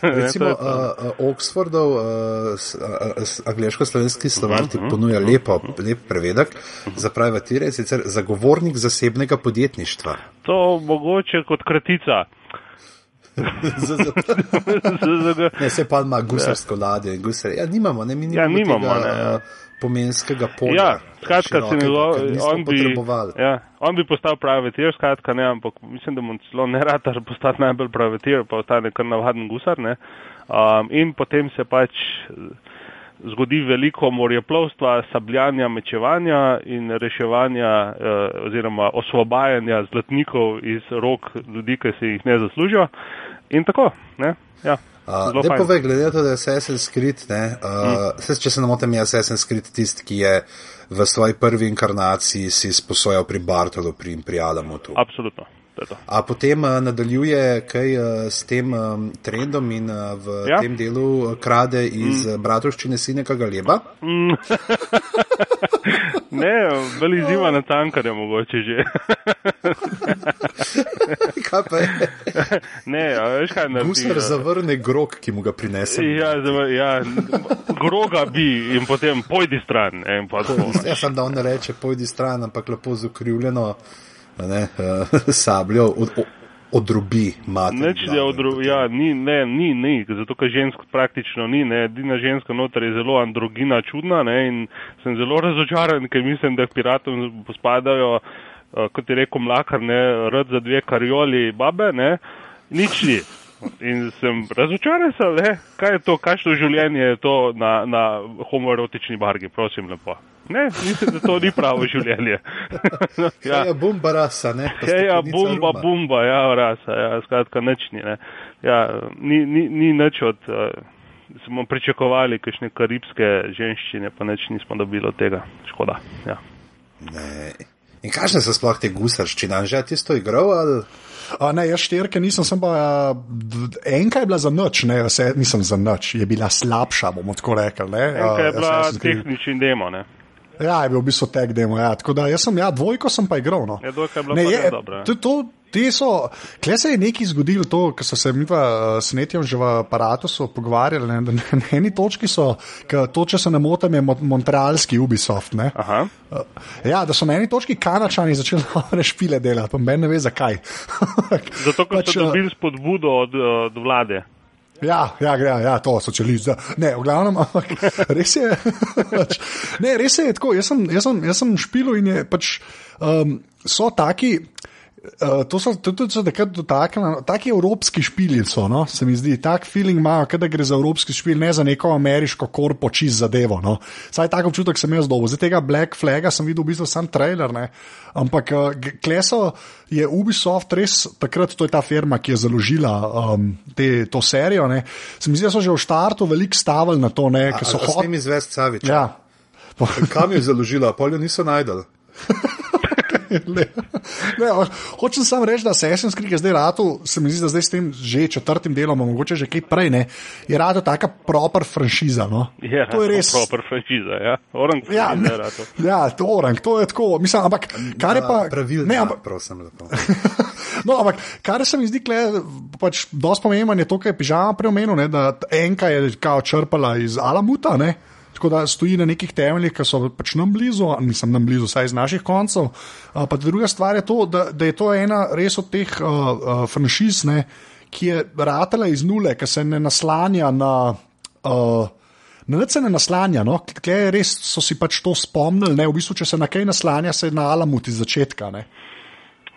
[SPEAKER 3] Recimo,
[SPEAKER 2] Ne, to.
[SPEAKER 3] uh, uh, Oxfordov uh, angliško-slovenski slovar ti ponuja lepo, lep prevedek za privatire, sicer zagovornik zasebnega podjetništva.
[SPEAKER 2] To mogoče kot kratica.
[SPEAKER 3] Ne, se pa ima gusarsko ladje in gusar. Ja, nimamo, ne, mi nimamo,
[SPEAKER 2] Ja, nimamo,
[SPEAKER 3] tega,
[SPEAKER 2] ne, ja.
[SPEAKER 3] pomenskega polja.
[SPEAKER 2] Ja, skratka, se
[SPEAKER 3] ker nismo
[SPEAKER 2] on, bi, ja, on bi postal privateer, skratka ne, ampak mislim, da mu celo ne rata postati najbolj privateer, pa ostane kar navaden gusar, ne. Um, in potem se pač zgodi veliko morjeplovstva, sabljanja, mečevanja in reševanja eh, oziroma osvobajanja zlatnikov iz rok ljudi, ki se jih ne zaslužijo. In tako, ne, ja.
[SPEAKER 3] Uh,
[SPEAKER 2] fajn.
[SPEAKER 3] povej, glede na to, da je Assassin's Creed, ne, uh, mm. če se ne motim, je Assassin's Creed tisti, ki je v svoji prvi inkarnaciji si sposojal pri Bartolu, pri Imperialamu. tu.
[SPEAKER 2] Absolutno.
[SPEAKER 3] A potem uh, nadaljuje kaj uh, s tem um, trendom in uh, v ja.
[SPEAKER 2] Ja.
[SPEAKER 3] tem delu krade iz mm. bratovščine sineka Galeba.
[SPEAKER 2] Ne, bolj izziva na tankarja mogoče že.
[SPEAKER 3] Kaj pa je?
[SPEAKER 2] ne, veš kaj naredi?
[SPEAKER 3] Gusar zavrne grog, ki mu ga prinese.
[SPEAKER 2] Ja, zava- ja, groga bi in potem pojdi stran. ne, In pa ne.
[SPEAKER 3] Jaz sem da on reče, pojdi stran, ampak lepo zukrivljeno a ne, uh, sabljo od, od, odrobi mater.
[SPEAKER 2] Neč je odru, ja, ni, ne, ni, ni, zato ker žensk praktično ni, ne, edina ženska noter je zelo androgina čudna, ne, in sem zelo razočaran, ker mislim, da piratom pospadajo, uh, kot je rekel Mlakar, ne, rad za dve karjoli babe, ne, nič ni. In sem razočaran, ne, kaj je to, kakšno življenje je to na, na homoerotični bargi, prosim lepo. Ne, mislim, da to ni pravo življenje.
[SPEAKER 3] Ja, ja bumba rasa, ne.
[SPEAKER 2] Ja, ja, bumba,
[SPEAKER 3] ruma.
[SPEAKER 2] bumba, ja, rasa, ja, skratka, nič ni, ne. Ja, ni, ni, ni nič od, uh, smo pričakovali kakšne karibske ženščine, pa nič nismo dobili od tega, škoda, ja.
[SPEAKER 3] Ne. In kakšne so sploh te gusarščine? Že ti to igral? Ali?
[SPEAKER 1] A, ne, jaz štirke nisem, sem pa a, d- enka je bila za noč, ne, vse, nisem za noč, je bila slabša, bomo tako rekli. Ne,
[SPEAKER 2] Enka je
[SPEAKER 1] A,
[SPEAKER 2] bila tehnični demo, ne?
[SPEAKER 1] Ja, je bil v bistvu tek demo. Ja. Tako da jaz sem, ja, dvojko sem pa igral. No.
[SPEAKER 2] Ja, dvojka je bila
[SPEAKER 1] ne, je,
[SPEAKER 2] dobra,
[SPEAKER 1] to, to, te so, kle se je nekaj zgodilo, to, ko so se mi pa uh, s Netjem že v aparatu pogovarjali, ne, na, na eni točki so, to, če se ne motim, je mon- montrealski Ubisoft. Ne.
[SPEAKER 2] Aha.
[SPEAKER 1] Uh, Ja, da so na eni točki kanačani začeli nove špile delati, pa meni ne ve zakaj.
[SPEAKER 2] Zato, ker
[SPEAKER 1] Pač,
[SPEAKER 2] so
[SPEAKER 1] eh,
[SPEAKER 2] dobili spodbudo od, od vlade.
[SPEAKER 1] Ja, ja, ja, ja to socializem. Ne, v glavnem, ampak res je. Pač, ne, res je tako. Jaz sem, jaz sem, jaz sem špil in je pač um, so taki. Uh, to so tudi so takrat dotaknili, taki evropski špili so, no, se mi zdi, tak feeling imajo, da gre za evropski špil, ne za neko ameriško korpo čist zadevo. No. Saj tak občutek sem jaz dobil. Zdaj tega Black Flaga sem videl v bistvu sam trailer, ne. ampak uh, Kleso je Ubisoft res takrat, to je ta firma, ki je založila um, te, to serijo. Ne. Se mi zdi, da so že v štartu veliko stavili na to, ker so
[SPEAKER 3] Savič.
[SPEAKER 1] Ja.
[SPEAKER 3] Kam je založila, poljo niso najdel.
[SPEAKER 1] Ne, hočem samo reči, da Assassin's Creed je zdaj rado, se mi zdi, da zdaj s tem že četrtim delom, a mogoče že kaj prej, ne, je rado taka proper franšiza. No.
[SPEAKER 2] Je,
[SPEAKER 1] to je res.
[SPEAKER 2] Proper franšiza, ja. Orang
[SPEAKER 1] Ja, ne, ja, to, orang, to je tako. Mislim, ampak kar je pa.
[SPEAKER 3] Pravilno,
[SPEAKER 1] Ne, ampak,
[SPEAKER 3] prosim, lepo.
[SPEAKER 1] no, ampak kar se mi zdi, kle, pač dosti pomembno je to, kar je pižama preomenil, ne, da enka je kao črpala iz Alamuta. Ne, Tako da stoji na nekih temeljih, ki so pač nam blizu, nisem nam blizu, saj iz naših koncev. Pa druga stvar je to, da, da je to ena res od teh uh, uh, franšiz, ne, ki je ratela iz nule, ki se ne naslanja na. Uh, Na nič se ne naslanja, no? Tle res so si pač to spomnili, v bistvu, če se na kaj naslanja, se na Alamut iz začetka. Ne?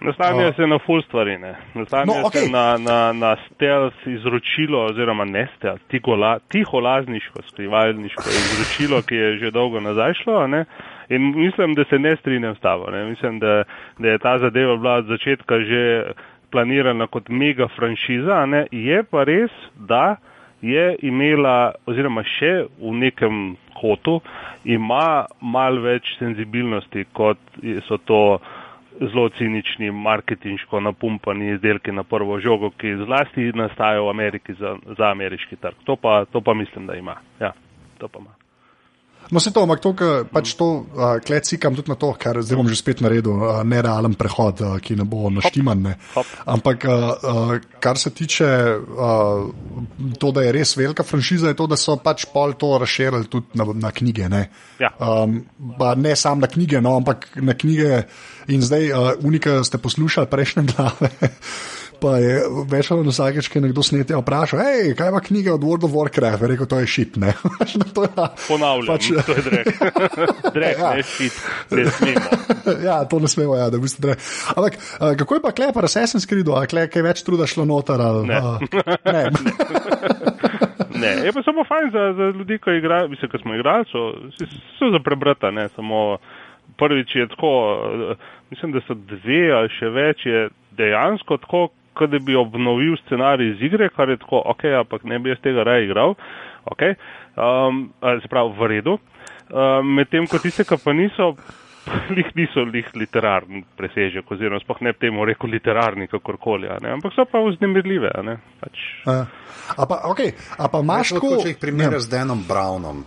[SPEAKER 2] Naslanja se na full stvari, ne. Naslanja
[SPEAKER 1] No,
[SPEAKER 2] no, okay. se na, na, na stealth izročilo, oziroma ne stealth, tihola, tiholazniško, skrivalniško izročilo, ki je že dolgo nazaj šlo, ne. In mislim, da se ne strinjam s tabo, ne. Mislim, da, da je ta zadeva bila od začetka že planirana kot mega franšiza, ne. Je pa res, da je imela, oziroma še v nekem hotu, ima mal več senzibilnosti, kot so to zelo cinični, marketinško napumpani izdelki na prvo žogo, ki zlasti nastajajo v Ameriki za, za ameriški trg. To pa, to pa mislim, da ima. Ja, to pa ima.
[SPEAKER 1] No, se to, ampak to, kar pač to, uh, klecikam tudi na to, kar zdaj bom že spet naredil, uh, nerealen prehod, uh, ki ne bo naštiman. Ne. Ampak, uh, uh, kar se tiče uh, to, da je res velika franšiza, je to, da so pač pol to razširili tudi na, na knjige. Ne.
[SPEAKER 2] Ja.
[SPEAKER 1] Um, ne samo na knjige, no, ampak na knjige. In zdaj, uh, unika ste poslušali prejšnje glave. Pa je večer na vsakeč, ki nekdo snete vprašal, hej, kaj ima knjiga od World of Warcraft, je rekel, to je šit, ne. to je,
[SPEAKER 2] Ponavljam,
[SPEAKER 1] pač,
[SPEAKER 2] to je drek. drek,
[SPEAKER 1] Ja.
[SPEAKER 2] ne šit, ne smemo.
[SPEAKER 1] ja, to ne smemo, ja, da bi se dre. Ampak uh, kako je pa klepar Assassin's Creed, a kle, kaj več truda šlo noter? Ali,
[SPEAKER 2] Ne.
[SPEAKER 1] Uh, ne.
[SPEAKER 2] Ne, je pa samo fajn za, za ljudi, ki igrajo, mislim, ki smo igralci, so, so za prebrata, ne samo prvič je tako, eh, mislim, da so dve ali še več, je dejansko tako, kot da bi obnovil scenarij iz igre, kar je tako, ok, ampak ne bi jaz tega raje igral, ok, um, se pravi v redu. Um, Medtem ko tiste, ki pa niso, lih niso lih literarni presežek, oziroma sploh ne bi temu rekel literarni kakorkoli, a ne, ampak so pa vznemirljive, a ne, pač.
[SPEAKER 1] Uh, a pa, okay, a pa imaš tako.
[SPEAKER 3] če jih primerjaš z Danom Brownom.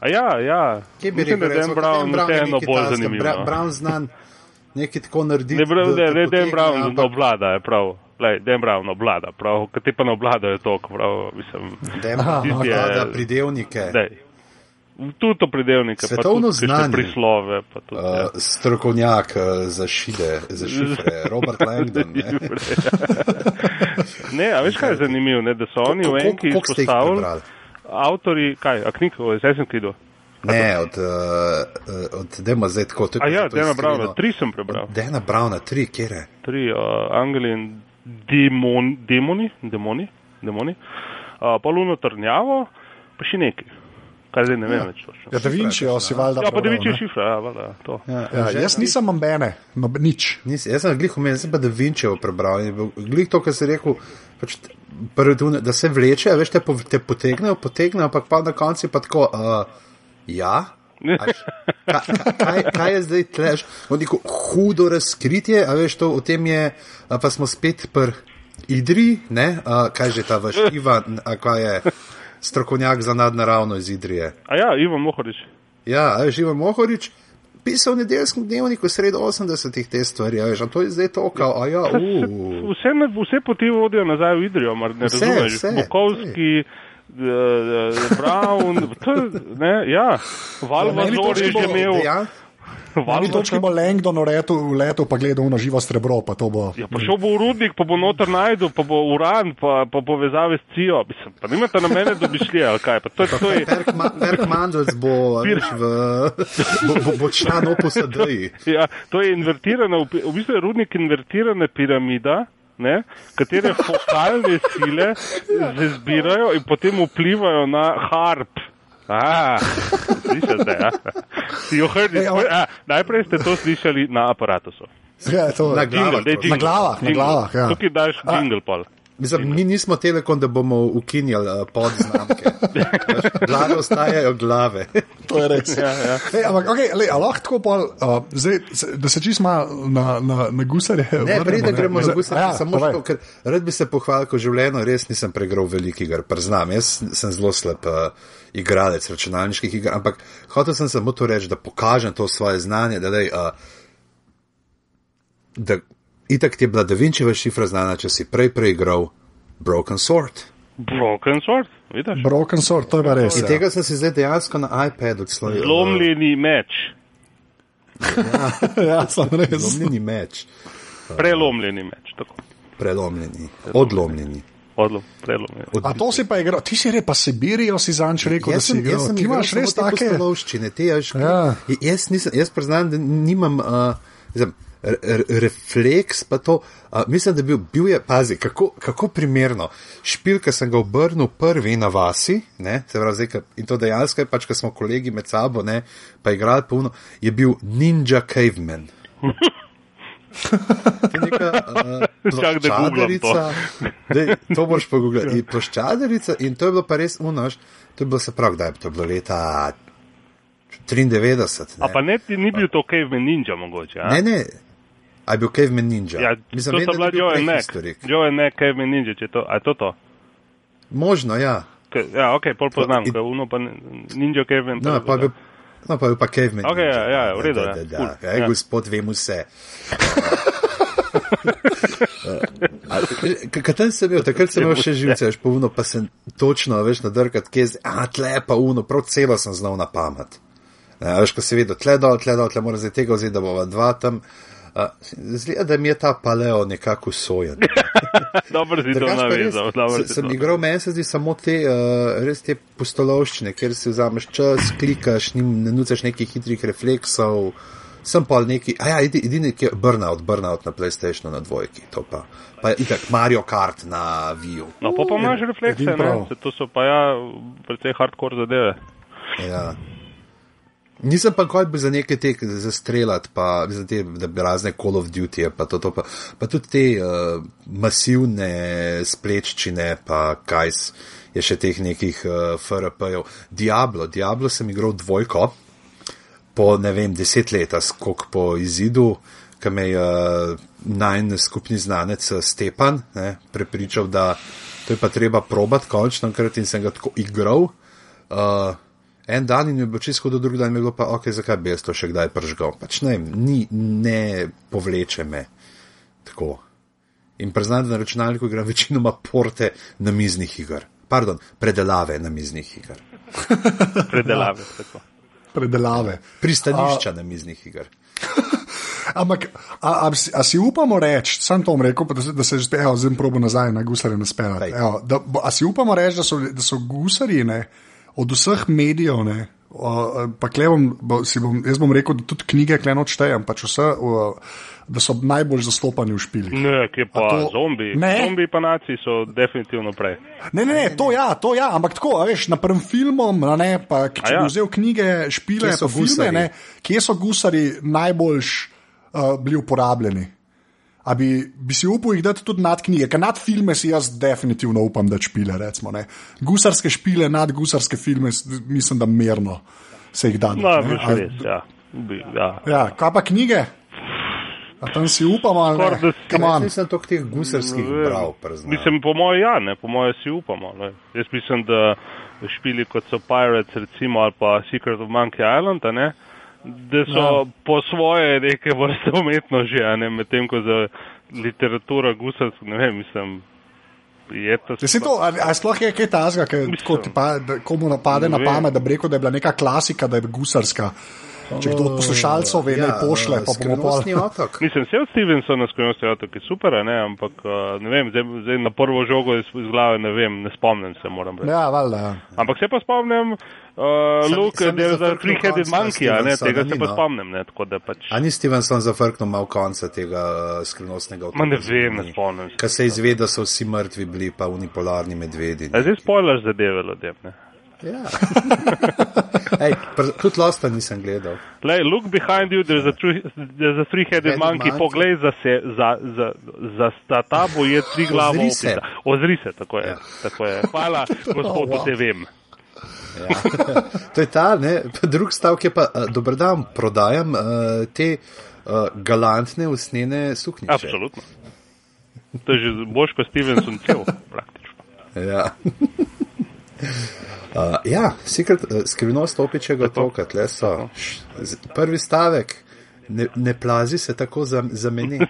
[SPEAKER 2] A ja, ja.
[SPEAKER 3] Kje bi rekel,
[SPEAKER 2] da je Dan Brown vseeno bolj zanimiv. No.
[SPEAKER 3] Brown znan nekaj tako narediti.
[SPEAKER 2] Ne,
[SPEAKER 3] da-
[SPEAKER 2] ne,
[SPEAKER 3] da
[SPEAKER 2] ne, Dan
[SPEAKER 3] potegne,
[SPEAKER 2] Brown
[SPEAKER 3] ampak
[SPEAKER 2] obvlada, je prav. Lej, Dan Brown obvlada, prav. Kaj ti pa ne obvladajo toliko, prav, mislim.
[SPEAKER 3] Dan
[SPEAKER 1] Aha,
[SPEAKER 3] Brown
[SPEAKER 2] tisti je-
[SPEAKER 3] vlada pridevnike.
[SPEAKER 2] Dej. Tudi to predelnike, pa
[SPEAKER 3] Svetovno
[SPEAKER 2] tudi
[SPEAKER 3] znanje.
[SPEAKER 2] prislove. Pa tudi,
[SPEAKER 3] Uh,
[SPEAKER 2] ja.
[SPEAKER 3] strokovnjak uh, za šide, za šifre, Robert Langdon. Ne?
[SPEAKER 2] ne, a veš kaj je zanimivo, ne, da so oni v enki izpostavili.
[SPEAKER 3] prebrali?
[SPEAKER 2] Avtori, kaj, a knjig o Assassin's Creedu?
[SPEAKER 3] Ne, od, uh, od Dema zdaj tako. to je
[SPEAKER 2] A ja,
[SPEAKER 3] iskreno.
[SPEAKER 2] Browna, tri sem prebral.
[SPEAKER 3] Dana Browna, tri, kjer je?
[SPEAKER 2] tri uh, angeli in demon, demoni, demoni, demoni. Uh, pa luno trnjavo, pa še neki. Kaj zdaj ne vem več točno.
[SPEAKER 1] Ja, da Vinci, si valjda.
[SPEAKER 2] Ja, pa da
[SPEAKER 1] prebral,
[SPEAKER 2] viči
[SPEAKER 1] ne?
[SPEAKER 2] šifra, ja, valjda, to.
[SPEAKER 1] Ja, jaz nisem ambene, no, nič.
[SPEAKER 3] Nis, jaz sem glih omenil, sem pa Da prebral. in je bil Glih to, kar si rekel, pač, prvi tune, da se vleče, veš, te, po- te potegnejo, potegnejo, ampak pa na koncu je pa tako, uh, ja, Ka, ka, kaj, kaj je zdaj tleš? Neko hudo razkritje, a veš, to, o tem je, pa smo spet pri Idri, ne? A, kaj že ta vaš Ivan, a kaj je strokovnjak za nadnaravno iz Idrije.
[SPEAKER 2] A ja, Ivan Mohorič.
[SPEAKER 3] Ja, a veš, Ivan Mohorič. Pisal v nedeljskem dnevniku sred 80-ih te stvari, a veš, a to je zdaj to, kao, a ja, uh.
[SPEAKER 2] Vse, vse poti vodijo nazaj v Idrijo, mar ne
[SPEAKER 3] Vse,
[SPEAKER 2] razumeš?
[SPEAKER 3] vse,
[SPEAKER 2] Bukovski, eh, eh, Brown, je- ne, ja, Valvazor je že imel.
[SPEAKER 3] Ja,
[SPEAKER 1] eni točki bo Langdon letel, letel pa gledal na živo srebro, pa to bo.
[SPEAKER 2] Ja, pa šel bo v rudnik, pa bo noter najdel, pa bo uran, pa, pa povezave s cijo. Mislim, pa nimate na mene domišljije, ali kaj. Pa to, je- to je,
[SPEAKER 3] Perk, Ma, Perk Mandels bo, veš, v, bo, bo, bo član opusa Dej.
[SPEAKER 2] ja, to je invertirana, v bistvu je rudnik invertirana piramida. Ne, katere fokalne sile se zbirajo in potem vplivajo na harp. Ah, slišite, ja? It.
[SPEAKER 1] Ej, ampak-
[SPEAKER 2] Ah, najprej ste to slišali na aparatusu.
[SPEAKER 1] Ja, to,
[SPEAKER 3] Na glavah.
[SPEAKER 2] daj
[SPEAKER 3] Na
[SPEAKER 1] glavah, na glavah, ja.
[SPEAKER 2] Tukaj daš jingle pol.
[SPEAKER 3] Mislim, mi nismo telekom, da bomo ukinjali uh, podznamke. Glave ostajajo glave.
[SPEAKER 1] to je res.
[SPEAKER 2] Ja, ja.
[SPEAKER 1] Ej, ampak, okay, lej, a lahko tako pol, uh, zdaj, se- da se čist malo na, na, na gusarje.
[SPEAKER 3] Ne,
[SPEAKER 1] vrnemo,
[SPEAKER 3] preden gremo na
[SPEAKER 1] Zdaj-
[SPEAKER 3] gusa,
[SPEAKER 1] ja,
[SPEAKER 3] samo to, ker rad bi se pohvalil, ko v življenju res nisem pregral velikih iger, priznam, jaz sem zelo slab uh, igralec računalniških iger, ampak hotel sem samo to reči, da pokažem to svoje znanje, da, dej, uh, da itak ti je bila Da Vinčeva šifra znana, če si prej preigral Broken Sword.
[SPEAKER 2] Broken sword, vidiš?
[SPEAKER 1] Broken sword, to je pa res.
[SPEAKER 3] In
[SPEAKER 1] Ja.
[SPEAKER 3] tega sem si zdaj dejansko na iPadu odslovil.
[SPEAKER 2] Zlomljeni meč.
[SPEAKER 1] ja, sem res.
[SPEAKER 3] Zlomljeni meč,
[SPEAKER 2] Prelomljeni meč. Tako.
[SPEAKER 3] prelomljeni, odlomljeni.
[SPEAKER 2] Odlom, prelomljeni.
[SPEAKER 3] Od,
[SPEAKER 1] A to si pa igral, ti si rekel, pa Sibirijo si zanč rekel, da
[SPEAKER 3] Jaz
[SPEAKER 1] si
[SPEAKER 3] sem,
[SPEAKER 1] igral.
[SPEAKER 3] jaz sem
[SPEAKER 1] Ti
[SPEAKER 3] igral
[SPEAKER 1] imaš res take.
[SPEAKER 3] pustolovščine, te jaz,
[SPEAKER 1] Ja.
[SPEAKER 3] ja. jaz, nisem, jaz priznam, da nimam uh, re, refleks, pa to, uh, mislim, da bil, bil je, pazi, kako, kako primerno. Špil, ki sem ga obrnil prvi na vasi, ne, se pravi, zdaj, in to dejansko je pač, ko smo kolegi med sabo, ne, pa igrali polno, je bil Ninja Caveman. Neka uh,
[SPEAKER 2] Čak, da to.
[SPEAKER 3] Dej, to boš pogooglal. In ploščadarica, in to je bilo pa res unož, to je bilo se prav, kdaj je to bilo leta 93.
[SPEAKER 2] A
[SPEAKER 3] Ne,
[SPEAKER 2] pa ne, ti ni bil to Caveman Ninja mogoče, a?
[SPEAKER 3] ne, ne. A je bil Caveman Ninja?
[SPEAKER 2] Ja,
[SPEAKER 3] Mislim,
[SPEAKER 2] to
[SPEAKER 3] da
[SPEAKER 2] bila Joe and Mac. Joe and Mac, Caveman Ninja, če to, a je to to?
[SPEAKER 3] Možno, ja.
[SPEAKER 2] Ke- Ja, ok, pol poznam,
[SPEAKER 3] In-
[SPEAKER 2] ker uno pa Ninja Caveman.
[SPEAKER 3] No, pa je bil, no, pa je bil pa Caveman.
[SPEAKER 2] Ok,
[SPEAKER 3] Ninja.
[SPEAKER 2] ja, ja, v redu,
[SPEAKER 3] Da,
[SPEAKER 2] ja,
[SPEAKER 3] da, da,
[SPEAKER 2] cool,
[SPEAKER 3] da. Ej,
[SPEAKER 2] ja.
[SPEAKER 3] gospod, vem vse. Kaj sem bil, takrat sem imel še živce, veš, povno pa sem točno, veš, nadrkat, kje je, zdaj, a tle pa uno, prav celo sem znal na pamet. Ja, veš, ko si videl, tle dol, tle dol, tle mora zdaj tega vzeti, da bova dva tam. Uh, Zgleda, da mi je ta paleo nekako usojen.
[SPEAKER 2] Dobro si to
[SPEAKER 3] res,
[SPEAKER 2] navezal, si
[SPEAKER 3] Sem igral, meni se zdi samo te, uh, res te postolovščine, kjer si vzameš čas, klikaš, nim, ne nucaš nekih hitrih refleksov. Sem pa neki, a ja, edi- edini, ki je burnout, burnout na PlayStationu na dvojki, to pa. Pa je itak Mario Kart na Wii.
[SPEAKER 2] No, pa pa imaš reflekse,
[SPEAKER 1] edini
[SPEAKER 2] ne? Se To so pa ja, precej hardcore zadeve.
[SPEAKER 3] Ja. Nisem pa kaj bi za neke te za streljati, pa za te razne Call of Duty, pa, to, to, pa, pa tudi te uh, masivne spleččine, pa kaj je še teh nekih uh, FRP-jev. Diablo, Diablo sem igral dvojko, po ne vem, deset leta, skok po izidu, ki me je uh, najn skupni znanec eh, Stepan ne, prepričal, da to je pa treba probat končno enkrat in sem ga tako igral. Uh, en dan in je bilo čisto do drug dan, mi je bilo pa, ok, zakaj bi jaz to še kdaj pržgal. Pač ne, ni, ne povleče me tako. In priznam, da na računalniku igram večinoma porte na miznih iger. Pardon, predelave na miznih iger.
[SPEAKER 2] Predelave. tako.
[SPEAKER 1] Predelave.
[SPEAKER 3] Pristanišča na miznih iger.
[SPEAKER 1] Ampak, a, a, si- a si upamo reči, sam to bom rekel, pa da se, da se že zdaj, zdaj probo nazaj na gusarje. Evo, da, bo- A si upamo reči, da so, da so gusarji ne, od vseh medijev, ne, o, pa klej bom, bo, si bom, jaz bom rekel, da tudi knjige kleno odštejem, pač vse, o, da so najbolj zastopani v špilih.
[SPEAKER 2] Ne, kje pa
[SPEAKER 1] A to-
[SPEAKER 2] zombi.
[SPEAKER 1] Ne.
[SPEAKER 2] Zombi pa naci so definitivno prej.
[SPEAKER 1] Ne, ne, ne, to ja, to ja, ampak tako, a veš, napram filmom, a ne, pa če
[SPEAKER 2] ja.
[SPEAKER 1] bi vzel knjige, špile,
[SPEAKER 3] Kje so
[SPEAKER 1] pa filme,
[SPEAKER 3] gusarji?
[SPEAKER 1] ne, kje so gusari najbolj uh, bili uporabljeni. A bi, bi si upal jih dati tudi nad knjige, ker nad filme si jaz definitivno upam, da špile. Recimo, ne. Gusarske špile, nad gusarske filme, mislim, da merno. se jih da.
[SPEAKER 2] No,
[SPEAKER 1] ne? A-
[SPEAKER 2] res, ja. Bi, ja.
[SPEAKER 1] Ja, kaj pa knjige? A tam si upamo, ali
[SPEAKER 2] Skoraj, da
[SPEAKER 1] ne? on.
[SPEAKER 3] Nisem toliko teh gusarskih prav preznal.
[SPEAKER 2] Mislim, po mojem, ja, ne, po mojem si upamo. Ne. Jaz mislim, da špili kot so Pirates, recimo, ali pa Secret of Monkey Island, a ne, da so
[SPEAKER 1] Ja.
[SPEAKER 2] po svoje neke vrste umetno že, a ne, medtem ko za literaturo gusarsko, ne vem, mislim, je to.
[SPEAKER 1] Saj to, a, a sploh je kaj tazga, ko ti pa, da, komu napade na pamet, da bi rekel, da je bila neka klasika, da je gusarska. Če kdo od poslušalcev ve, da je pošle, pa bomo.
[SPEAKER 3] Skrivnostni otok.
[SPEAKER 2] Mislim, vse od Stevensona skrivnosti otok je super, a ne, ampak uh, ne vem, zdaj, zdaj na prvo žogo iz, iz glave ne vem, ne spomnim se, moram reči.
[SPEAKER 1] Ja, valjda. ja.
[SPEAKER 2] Ampak se pa spomnim, uh,
[SPEAKER 3] Sem-
[SPEAKER 2] Luke, da je za three-headed monkey, a ne, tega
[SPEAKER 3] ni,
[SPEAKER 2] se pa
[SPEAKER 3] no.
[SPEAKER 2] spomnim, ne, tako da pač.
[SPEAKER 3] A ni Stevenson zafrknil malo konca tega uh, skrivnostnega otoka?
[SPEAKER 2] Ma ne vem, ne spomnim se.
[SPEAKER 3] Ker se izve, da so vsi mrtvi bili, pa unipolarni medvedi.
[SPEAKER 2] A zdaj spoiler zadeve ljudem, ne.
[SPEAKER 3] Ja. Ej, pr, tudi Losta nisem gledal.
[SPEAKER 2] Lej, look behind you, there's a, three, there's a three-headed
[SPEAKER 3] Headed
[SPEAKER 2] monkey,
[SPEAKER 3] monkey.
[SPEAKER 2] poglej za, se, za, za, za, za tabo je tri glavo
[SPEAKER 3] Ozri se.
[SPEAKER 2] opisa. Ozri se, tako je.
[SPEAKER 3] Ja.
[SPEAKER 2] Tako je. Hvala, gospodu,
[SPEAKER 1] wow.
[SPEAKER 2] te vem.
[SPEAKER 3] Ja. to je ta, ne? Drug stavek je pa, uh, dober dan, prodajam uh, te uh, galantne usnjene suknjiče.
[SPEAKER 2] Absolutno. To je že boš kot Stevenson cel, praktično.
[SPEAKER 3] Ja. Uh, ja, secret, uh, skrivnost opičega otoka, tle so. Š, z- Prvi stavek, ne, ne plazi se tako za, za meni.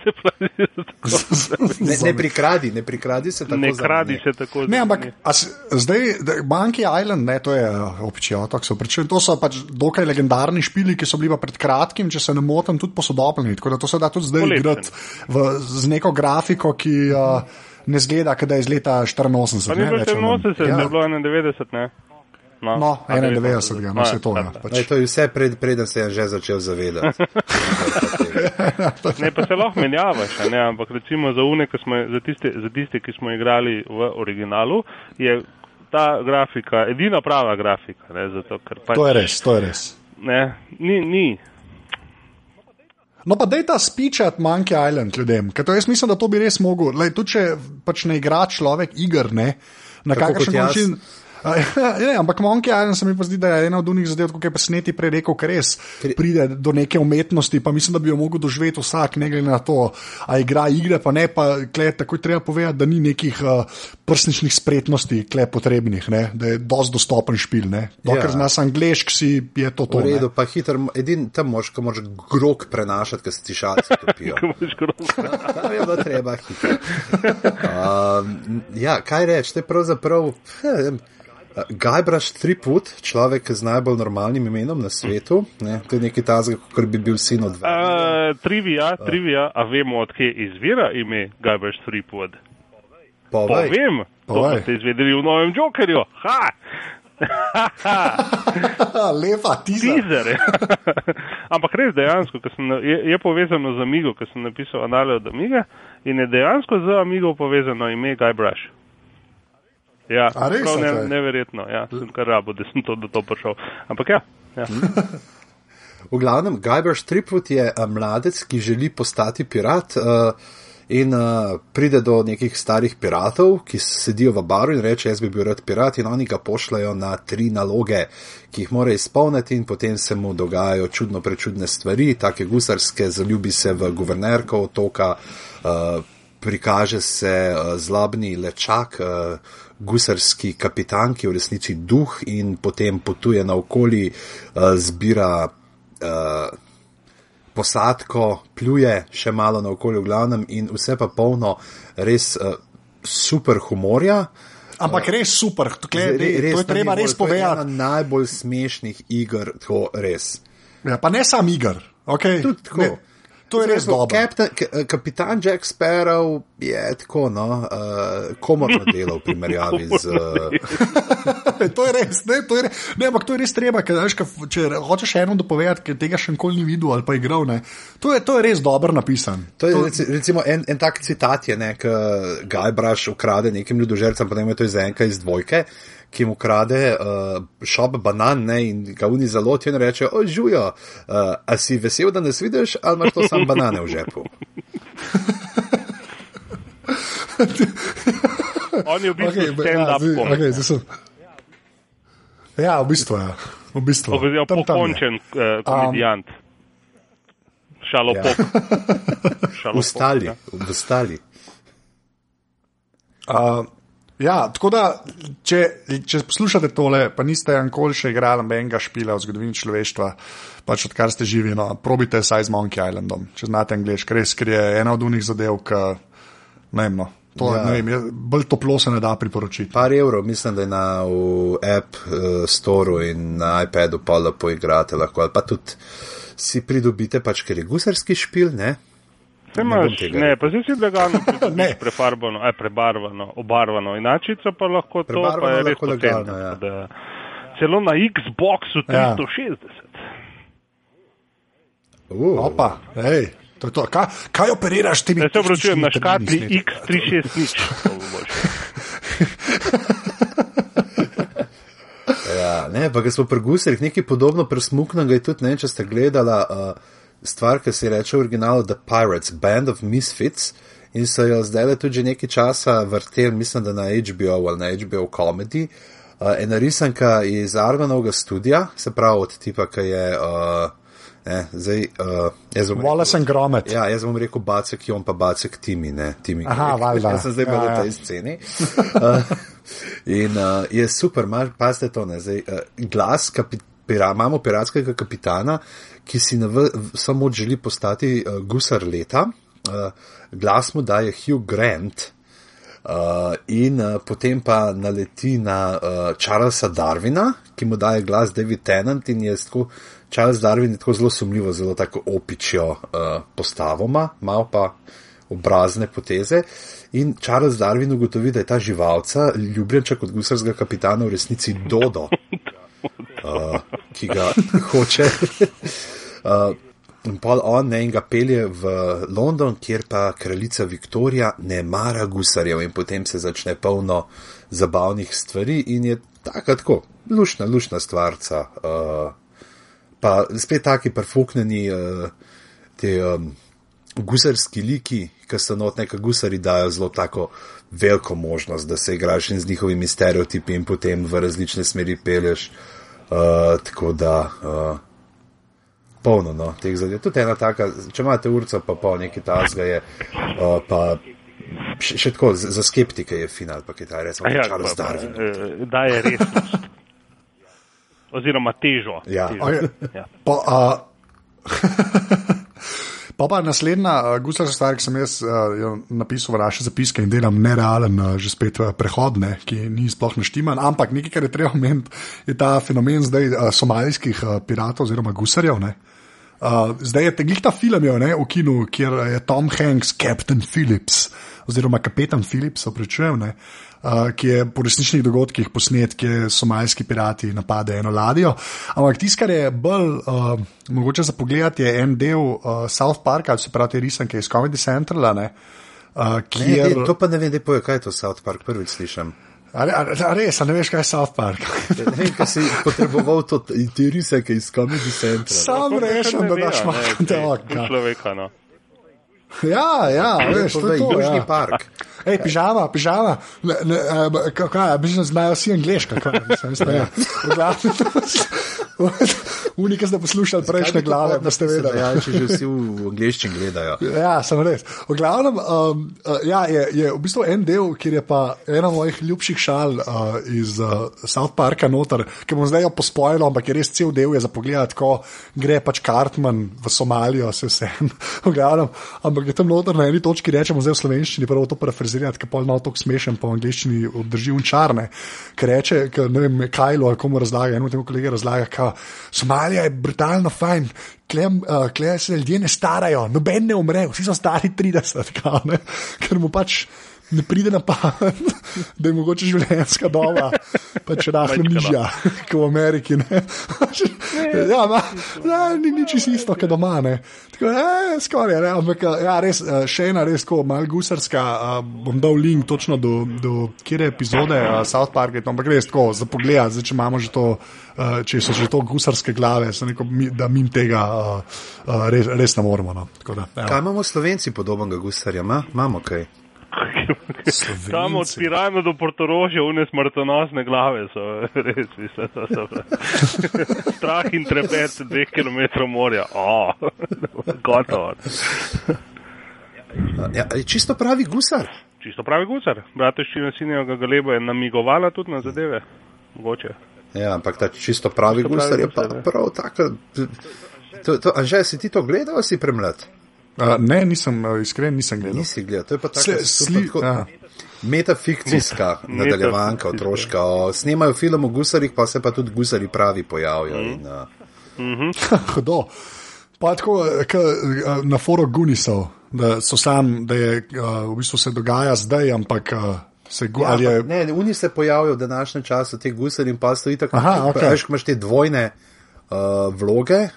[SPEAKER 3] Ne, ne prikradi, ne prikradi se tako
[SPEAKER 2] Ne
[SPEAKER 3] za
[SPEAKER 2] kradi se tako.
[SPEAKER 1] Ne, ampak a s- zdaj, da- Monkey Island, ne, to je občji otok, se pričujem, to so pač dokaj legendarni špili, ki so bili pa pred kratkim, če se ne motim, tudi posodobljeni. Tako da to se da tudi zdaj igrati v- z neko grafiko, ki uh, ne zgleda, da je iz leta 84.
[SPEAKER 2] Pa ni
[SPEAKER 1] ne,
[SPEAKER 2] bilo
[SPEAKER 1] več ali manj.
[SPEAKER 2] 84,
[SPEAKER 3] Ja.
[SPEAKER 2] ja. je bilo 91, ne?
[SPEAKER 1] No, 91, no, se to je.
[SPEAKER 2] ja,
[SPEAKER 1] Pač.
[SPEAKER 3] Ej, to je vse, pred, preden se je že začel zavedati.
[SPEAKER 2] Ne, pa se lahko menjavaš, a ne, ampak recimo za, une, ki smo, za, tiste, za tiste, ki smo igrali v originalu, je ta grafika edina prava grafika. Ne, zato, ker pač,
[SPEAKER 1] To je res, to je res.
[SPEAKER 2] Ne, ni, ni.
[SPEAKER 1] No, pa dej ta spičat Monkey Island ljudem, ker to jaz mislim, da to bi res mogel. Lej, tudi če pač ne igra človek igr, ne, na kakršen
[SPEAKER 3] jaz.
[SPEAKER 1] Način. Ne, ampak Monkey Island se mi pa zdi, da je ena od unih zadev, kot je presneti prej rekel, ker res pride do neke umetnosti, pa mislim, da bi jo mogel doživeti vsak, ne glede na to, a igra igre, pa ne, pa kle, tako je treba povedati, da ni nekih uh, prsničnih spretnosti kle potrebnih, ne, da je dosti dostopen špil, ne. Dokler
[SPEAKER 3] Ja.
[SPEAKER 1] ja. znaš anglišk, si je to to.
[SPEAKER 3] V
[SPEAKER 1] ne.
[SPEAKER 3] redu, pa hiter, edin tam moš, ko moš grog prenašati, ker se ti šalci topijo. Tam je bilo treba hitro. Um, ja, kaj reči, to je pravzaprav. hm, Gajbraš Triput, človek z najbolj normalnim imenom na svetu, ne, to je nekaj tazga, kot bi bil sin od vas.
[SPEAKER 2] Uh, trivia, trivia, a vemo, odkje izvira ime Garbage Threepwood?
[SPEAKER 3] Povej.
[SPEAKER 2] Povem, to
[SPEAKER 1] Povej.
[SPEAKER 2] boste izvedeli v novem Jokerju. Ha!
[SPEAKER 1] Lepa, tiza.
[SPEAKER 2] Teaser. Ampak res dejansko, sem, je, je povezano z Amigo, ker sem napisal anale od Amiga in je dejansko z Amigo povezano ime Guybrush. Ja,
[SPEAKER 1] res,
[SPEAKER 2] prav ne, neverjetno, ja, sem kar rabo, da sem to do to prišel. Ampak ja, ja.
[SPEAKER 3] V glavnem, Gajbraš Triput je a, mladec, ki želi postati pirat. Uh, In uh, pride do nekih starih piratov, ki sedijo v baru in reče: Jaz bi bil rad pirat, in oni ga pošljajo na tri naloge, ki jih mora izpolniti, in potem se mu dogajajo čudno prečudne stvari, take gusarske, zaljubi se v guvernerko otoka, uh, prikaže se uh, zlobni lečak, uh, gusarski kapitan, ki je v resnici duh in potem potuje naokoli, uh, zbira. Uh, posadko, pljuje še malo na okolju, v glavnem, in vse pa polno res uh, super humorja.
[SPEAKER 1] Ampak res super, tukaj,
[SPEAKER 3] Re-
[SPEAKER 1] res, to je treba res
[SPEAKER 3] to je
[SPEAKER 1] povedati.
[SPEAKER 3] Ena najbolj smešnih iger, tako res.
[SPEAKER 1] Ja, pa ne sam igr. Okay?
[SPEAKER 3] Tudi tako.
[SPEAKER 1] Ne, to je res dobro.
[SPEAKER 3] Kapitan, k- kapitan Jack Sparrow je tako, no, uh, komorno delo v primerjavi z. Uh,
[SPEAKER 1] to je res, ne, to je res, ne, ampak to je res treba, ker, veš, ka, če hočeš eno dopovedati, ki tega še nikoli ni videl ali pa igral, ne, to, je, to je res dobro napisan.
[SPEAKER 3] To je reci- recimo en, en tak citat, je, ne, ki Gajbraš ukrade nekim ljudožercem, potem je to iz enka iz dvojke, ki mu ukrade uh, šop banan ne, in ga uni zalotijo in reče: O, žujo, uh, a si vesel, da nas vidiš, ali imaš to sam banane v žepu?
[SPEAKER 2] On je v bistvu
[SPEAKER 1] Okay,
[SPEAKER 2] stand-up
[SPEAKER 1] ja, okay, sem- ja, v bistvu je. Ja. v bistvu.
[SPEAKER 2] Oziroma,
[SPEAKER 1] tam, tam je.
[SPEAKER 2] pokončen uh, komedijant. Šalopop. Šalopop,
[SPEAKER 3] Vstali,
[SPEAKER 2] ja.
[SPEAKER 3] vstali.
[SPEAKER 1] Uh, ja, tako da, če, če poslušate tole, pa niste nikoli še igrali nobenega špila v zgodovini človeštva, pač odkar ste živi, no, probite saj z Monkey Islandom, če znate angliški, res, ker je ena od unih zadev, ki, ne vem, no, to,
[SPEAKER 3] Ja.
[SPEAKER 1] vem, je, bolj toplo se ne da priporočiti.
[SPEAKER 3] Par evrov, mislim, da je na app uh, storu in na iPadu pa lepo igrate lahko, ali pa tudi si pridobite, pač ker je gusarski špil, ne?
[SPEAKER 2] Se
[SPEAKER 3] Ne
[SPEAKER 2] imaš,
[SPEAKER 3] tega
[SPEAKER 2] ne, pa si si legalno
[SPEAKER 1] Ne.
[SPEAKER 2] prefarbano, aj prebarvano, obarvano. Inačica pa lahko to, pa
[SPEAKER 3] Prebarvano
[SPEAKER 2] je res
[SPEAKER 3] legalno, ja.
[SPEAKER 2] tako da Celo na Xboxu
[SPEAKER 1] Ja.
[SPEAKER 2] 360.
[SPEAKER 3] Uh,
[SPEAKER 1] Opa, hej, to to. Kaj, kaj operiraš ti?
[SPEAKER 2] Jaz se obračujem na škatli X360. to bo boljše.
[SPEAKER 3] Ja, ne, pa ko smo pri gusarjih, nekaj podobno presmuknega je tudi, ne če ste gledala uh, stvar, ki se reče v originalu The Pirates, Band of Misfits. In so jo zdaj tudi že nekaj časa vrteli, mislim, da na HBO ali na HBO Comedy. Uh, ena risanka iz Argonovega studia, se pravi od tipa, ki je. Uh, ne, zdaj, uh, jaz bom rekel-
[SPEAKER 1] Wallace and Gromit.
[SPEAKER 3] Ja, jaz bom rekel Bacek, on pa Bacek Timi, ne Timi.
[SPEAKER 1] Aha, valjda.
[SPEAKER 3] Jaz sem zdaj
[SPEAKER 1] Ja,
[SPEAKER 3] malo
[SPEAKER 1] ja.
[SPEAKER 3] na tej sceni. Uh, in uh, je super, pazite to, ne, zdaj, uh, glas, kapi, pira, imamo piratskega kapitana, ki si na samo želi postati uh, gusar leta. Uh, glas mu daje Hugh Grant. Uh, in uh, potem pa naleti na uh, Charlesa Darwina, ki mu daje glas David Tennant in je tako, Charles Darwin je tako zelo sumljivo, zelo tako opičjo uh, postavoma, malo pa obrazne poteze. In Charles Darwin ugotovi, da je ta živalca, ljubljenček od gusarskega kapitana, v resnici Dodo, uh, ki ga hoče. uh, In pol on ne in ga pelje v London, kjer pa kraljica Viktorija ne mara gusarjev in potem se začne polno zabavnih stvari in je taka tako, lušna, lušna stvarca. Uh, pa spet taki perfuknjeni uh, te um, gusarski liki, ki so not neka gusari dajo zelo tako veliko možnost, da se igraš in z njihovimi stereotipi in potem v različne smeri pelješ. Uh, tako da. Uh, polno no, teh zadev. Tudi ena taka, če imate urca, pa pol neki tasga je, uh, pa še, še tako, za, za skeptike je final, pa kaj ta recimo,
[SPEAKER 2] Ja,
[SPEAKER 3] Charles
[SPEAKER 2] pa- pa,
[SPEAKER 3] Darwin.
[SPEAKER 2] eh, Daje resnost. Oziroma težo.
[SPEAKER 3] Ja.
[SPEAKER 2] težo.
[SPEAKER 1] Okej.
[SPEAKER 2] Ja.
[SPEAKER 1] Pa, uh, pa pa naslednja stvar, ki sem jaz uh, napisal v naše zapiske in delam nerealen, uh, že spet prehod, ne, ki ni sploh naštiman, ampak nekaj, kar je treba omeniti, je ta fenomen zdaj uh, somalijskih uh, piratov oziroma gusarjev. Ne. Uh, zdaj je teglih ta film je, ne, v kinu, kjer je Tom Hanks, Captain Phillips, oziroma kapetan Phillips, oprečujem, ne, uh, ki je po resničnih dogodkih posnet, kjer somalijski pirati napadejo eno ladjo. Ampak tisto, kar je bolj uh, mogoče za pogled, je en del uh, South Parka, se pravi te risanke iz Comedy Centrala, ne, uh,
[SPEAKER 3] Ne,
[SPEAKER 1] kjer.
[SPEAKER 3] ne, to pa ne vem, da poje, kaj je to South Park, prvič slišim.
[SPEAKER 1] A, a, a res, a ne veš, kaj je South Park.
[SPEAKER 3] Ne vem, kaj si potreboval to, te riseke iz Comedy Centra.
[SPEAKER 1] Sam rešem, da daš malo teoka.
[SPEAKER 2] Človeka, no.
[SPEAKER 1] Ja, ja, veš, to je to.
[SPEAKER 3] Južni
[SPEAKER 1] ja.
[SPEAKER 3] park.
[SPEAKER 1] Ej, pižama, pižama. Eh, kaj, mislim, znajo vsi angliško. Unika ste poslušali prejšnje glave, da ste vedeli.
[SPEAKER 3] Ja, če že vsi v angliščini gledajo.
[SPEAKER 1] Ja, sem res. V glavnem, um, uh, ja, je, je v bistvu en del, kjer je pa ena mojih ljubših šal uh, iz uh, South Parka noter, ki bom zdaj jo pospojil, ampak je res cel del je za pogled, ko gre pač Cartman v Somalijo, se vse. v glavnem, ampak je tam noter na eni točki rečemo zdaj v slovenščini, prvo to parafrazirati, ker pol na to smešen, pa v angliščini obdrži unčarne, ker reče, ker ne vem, Kajlo komu razlaga, eno temu kolege razlaga, ka Somalija je brutalno fajn. Klem, uh, klem se ljudje ne starajo, noben ne umre, vsi so stari 30, kao, ne? ker mu pač ne pride na pamet, da je mogoče življenjska doba pač rahlo
[SPEAKER 2] Majčka, no.
[SPEAKER 1] nižja, kot v Ameriki. Ne? ja, ma, ne, ni nič isto, kot doma. Ne? Tako, ne, skoraj, ne, ampak ja, res, eh, še ena res tako mal gusarska, uh, bom dal link točno do, do kjer epizode uh, South Parka, ampak res tako za pogled, zdaj če imamo že to, uh, če so že to gusarske glave, neko, mi, da mim tega uh, uh, res, res ne moremo. No. Da, ja.
[SPEAKER 3] Kaj imamo slovenci podobnega gusarja? Ma? Imamo kaj?
[SPEAKER 2] Tam od Pirana do Portorožja, une smrtonosne glave so res, mislim, da so strah in trepet dveh kilometrov morja. O, gotovo.
[SPEAKER 3] Ja, je čisto pravi gusar.
[SPEAKER 2] Čisto pravi gusar. Brateščina sinjega galeba je namigovala tudi na zadeve. Mogoče.
[SPEAKER 3] Ja, ampak ta čisto pravi
[SPEAKER 2] Čisto pravi
[SPEAKER 3] gusar je pa
[SPEAKER 2] gusar, ja.
[SPEAKER 3] prav tako. To, to, Anže, si ti to gledal, si premlad?
[SPEAKER 1] Uh, ne, nisem uh, iskren, nisem gledal.
[SPEAKER 3] Nisi gledal, to je pa tako
[SPEAKER 1] Sle- sli- ja.
[SPEAKER 3] metafikcijska nadaljevanka,
[SPEAKER 2] Metafikcijska.
[SPEAKER 3] otroška. O, snemajo film o gusarjih, pa se pa tudi gusari pravi pojavijo.
[SPEAKER 2] Mhm.
[SPEAKER 3] In, uh,
[SPEAKER 1] Hudo. Pa tako k, na foru Gunisov, da so sam, da je uh, v bistvu se dogaja zdaj, ampak uh, se gu,
[SPEAKER 3] ja,
[SPEAKER 1] je.
[SPEAKER 3] ne, oni se pojavijo v današnjem času, te gusari in pa stoji tako, veš, ko imaš te dvojne. Uh, vloge uh,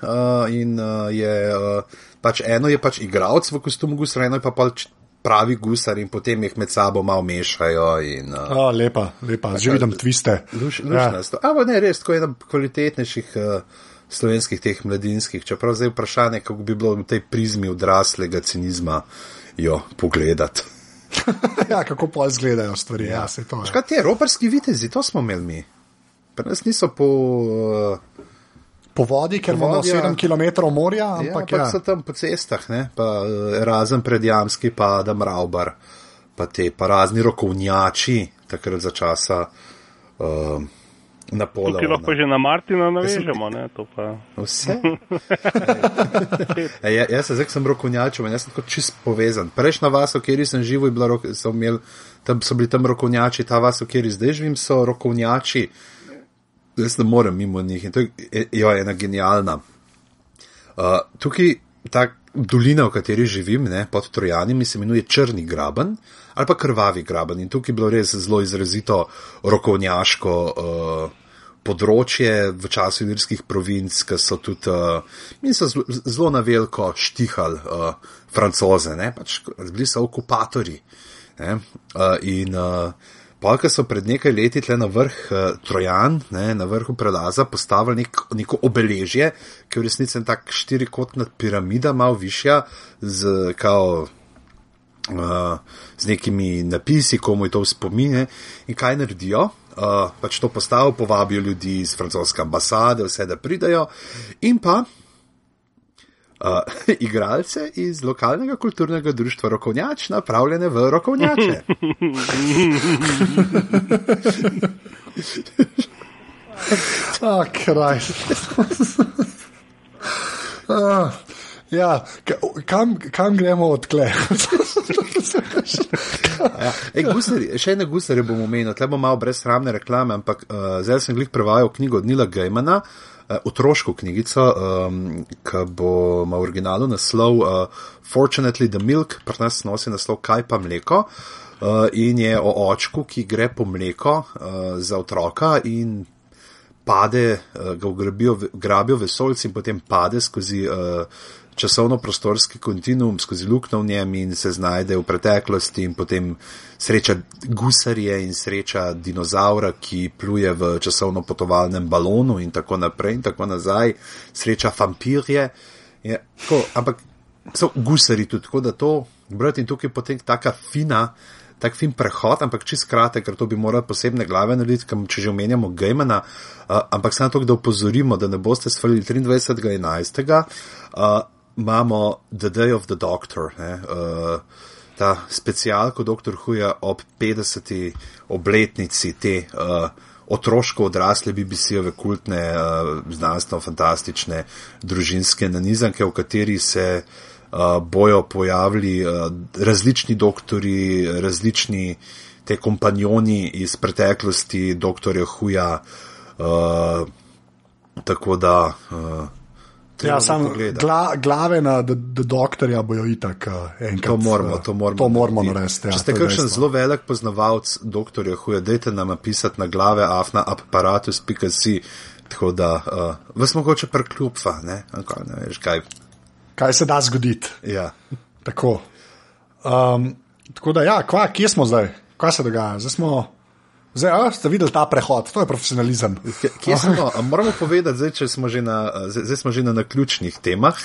[SPEAKER 3] in uh, je uh, pač eno je pač igralec v kostumu gusara, eno je pa pač pravi gusar in potem jih med sabo malo mešajo. In, uh,
[SPEAKER 1] Oh, lepa, lepa, že vidim tviste.
[SPEAKER 3] Luš,
[SPEAKER 1] Ja.
[SPEAKER 3] lušnasto. Ja. Ampak ne, res, tako je ena kvalitetnejših uh, slovenskih teh mladinskih. Čeprav zdaj je vprašanje, kako bi bilo v tej prizmi odraslega cinizma jo pogledati.
[SPEAKER 1] ja, kako pa izgledajo stvari. Ja, ja se to.
[SPEAKER 3] Škaj te roparski vitezi, to smo imeli mi. Pri nas niso po. Uh,
[SPEAKER 1] Po vodi, ker imamo
[SPEAKER 3] vodi, ja.
[SPEAKER 1] 7 km morja,
[SPEAKER 3] ja,
[SPEAKER 1] ampak
[SPEAKER 3] ampak
[SPEAKER 1] ja.
[SPEAKER 3] so tam po cestah, ne? pa uh, razen predjamski, pa Adam Raubar, pa te pa razni rokovnjači, takrat za časa uh, Napoleona.
[SPEAKER 2] Tukaj lahko že na Martina navežemo, ne, to pa.
[SPEAKER 3] Vse. e, ja, jaz se zdaj sem rokovnjačil jaz sem tako čist povezan. Prejšnja vas, v kateri sem živel, bila so, imel, tam, so bili tam rokovnjači, ta vas, v kateri zdaj živim, so rokovnjači. Jaz ne morem mimo njih in to je, je, je ena genialna. Uh, tukaj ta dolina, v kateri živim, ne, pod Trojanimi, se imenuje Črni graben ali pa Krvavi graben. In tukaj je bilo res zelo izrazito rokovnjaško uh, področje v času irskih provinc, ki so tudi uh, in so zelo, na veliko štihali uh, francoze, ne, pač bili so okupatori. Ne, uh, in uh, Polka so pred nekaj leti tle na vrh uh, Trojan, ne, na vrhu prelaza, postavili nek, neko obeležje, ki je v resnici tak štirikotna piramida, malo višja, z, kao, uh, z nekimi napisi, komu je to v spomine. In kaj naredijo? Uh, pač to postavo, povabijo ljudi iz francoske ambasade, vse da pridajo, in pa uh, igralce iz lokalnega kulturnega društva Rokovnjač, napravljene v Rokovnjače.
[SPEAKER 1] Ah, kraj. ah, ja, ka- kam, kam gremo odkle?
[SPEAKER 3] Ja. Ej, gusari, še ene gusare bom omenil, tle bom malo brez sramne reklame, ampak uh, zdaj sem glih prevajal knjigo od Nila Gejmana, uh, otroško knjigico, um, ki bo ima v originalu naslov uh, Fortunately the Milk, pri nas nosi naslov Kaj pa mleko. Uh, in je o očku, ki gre po mleko uh, za otroka in pade, uh, ga ugrabijo, grabijo vesoljci in potem pade skozi uh, časovno-prostorski kontinuum, skozi luknjo v njem in se znajde v preteklosti in potem sreča gusarje in sreča dinozaura, ki pluje v časovno-potovalnem balonu in tako naprej in tako nazaj, sreča vampirje. Je, tako, ampak so gusari tudi, tako da to, brati in tukaj potem taka fina, tak fin prehod, ampak čist kratek, ker to bi morali posebne glave narediti, kam, če že omenjamo Gejmana, uh, ampak samo to, da upozorimo, da ne boste svalili 23.11. Uh, imamo The Day of the Doctor, ne, uh, ta specialko Dr. Huja ob 50. obletnici te uh, otroško odrasle BBC-ove kultne, uh, znanstveno-fantastične družinske nanizanke, v kateri se uh, bojo pojavili uh, različni doktori, različni te kompanjoni iz preteklosti doktorja Huja. Uh, tako da. Uh,
[SPEAKER 1] Ja, sam gla, glave na d- d- doktorja bojo itak uh, enkrat.
[SPEAKER 3] To moramo, to moramo,
[SPEAKER 1] to moramo
[SPEAKER 3] narediti.
[SPEAKER 1] Ja,
[SPEAKER 3] Če ste kakšen
[SPEAKER 1] dejstvo.
[SPEAKER 3] zelo velik poznavalec doktorja Huja, dajte nam napisati na glave afna.apparatus.si, tako da uh, vas mogoče prekljupa, ne? Kaj, ne veš, kaj.
[SPEAKER 1] Kaj se da zgoditi?
[SPEAKER 3] Ja.
[SPEAKER 1] Tako. Um, tako da, ja, kva, kje smo zdaj? Kaj se dogaja? Zdaj smo, Zdaj, a, ste videli ta prehod, to je profesionalizem.
[SPEAKER 3] Kje, smo? A Moramo povedati, zdaj, če smo že na, zdaj, smo že na naključnih temah.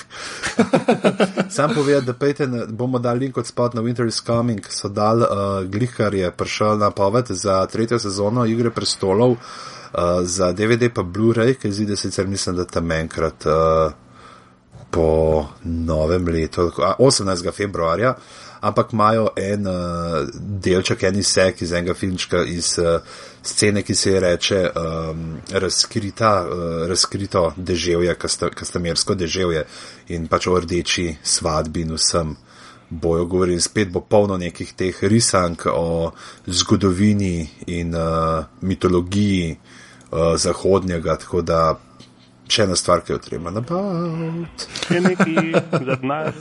[SPEAKER 3] Sam povedati, da pejte, na, bomo dali link od spot na Winter is Coming, so dal, uh, Glihar je prišel na poved za tretjo sezono Igre prestolov, uh, za DVD pa Blu-ray, ki zide sicer mislim, da tam enkrat uh, po novem letu, a, 18. februarja. Ampak imajo en uh, delček, en izsek iz enega filmčka, iz uh, scene, ki se je reče um, razkrita, uh, razkrito deževje, kastamersko deževje in pač o rdeči svadbi in vsem bojo govorili. Spet bo polno nekih teh risank o zgodovini in uh, mitologiji uh, zahodnjega, tako da še ena stvar, ki jo treba nabaviti.
[SPEAKER 2] Če neki za denar.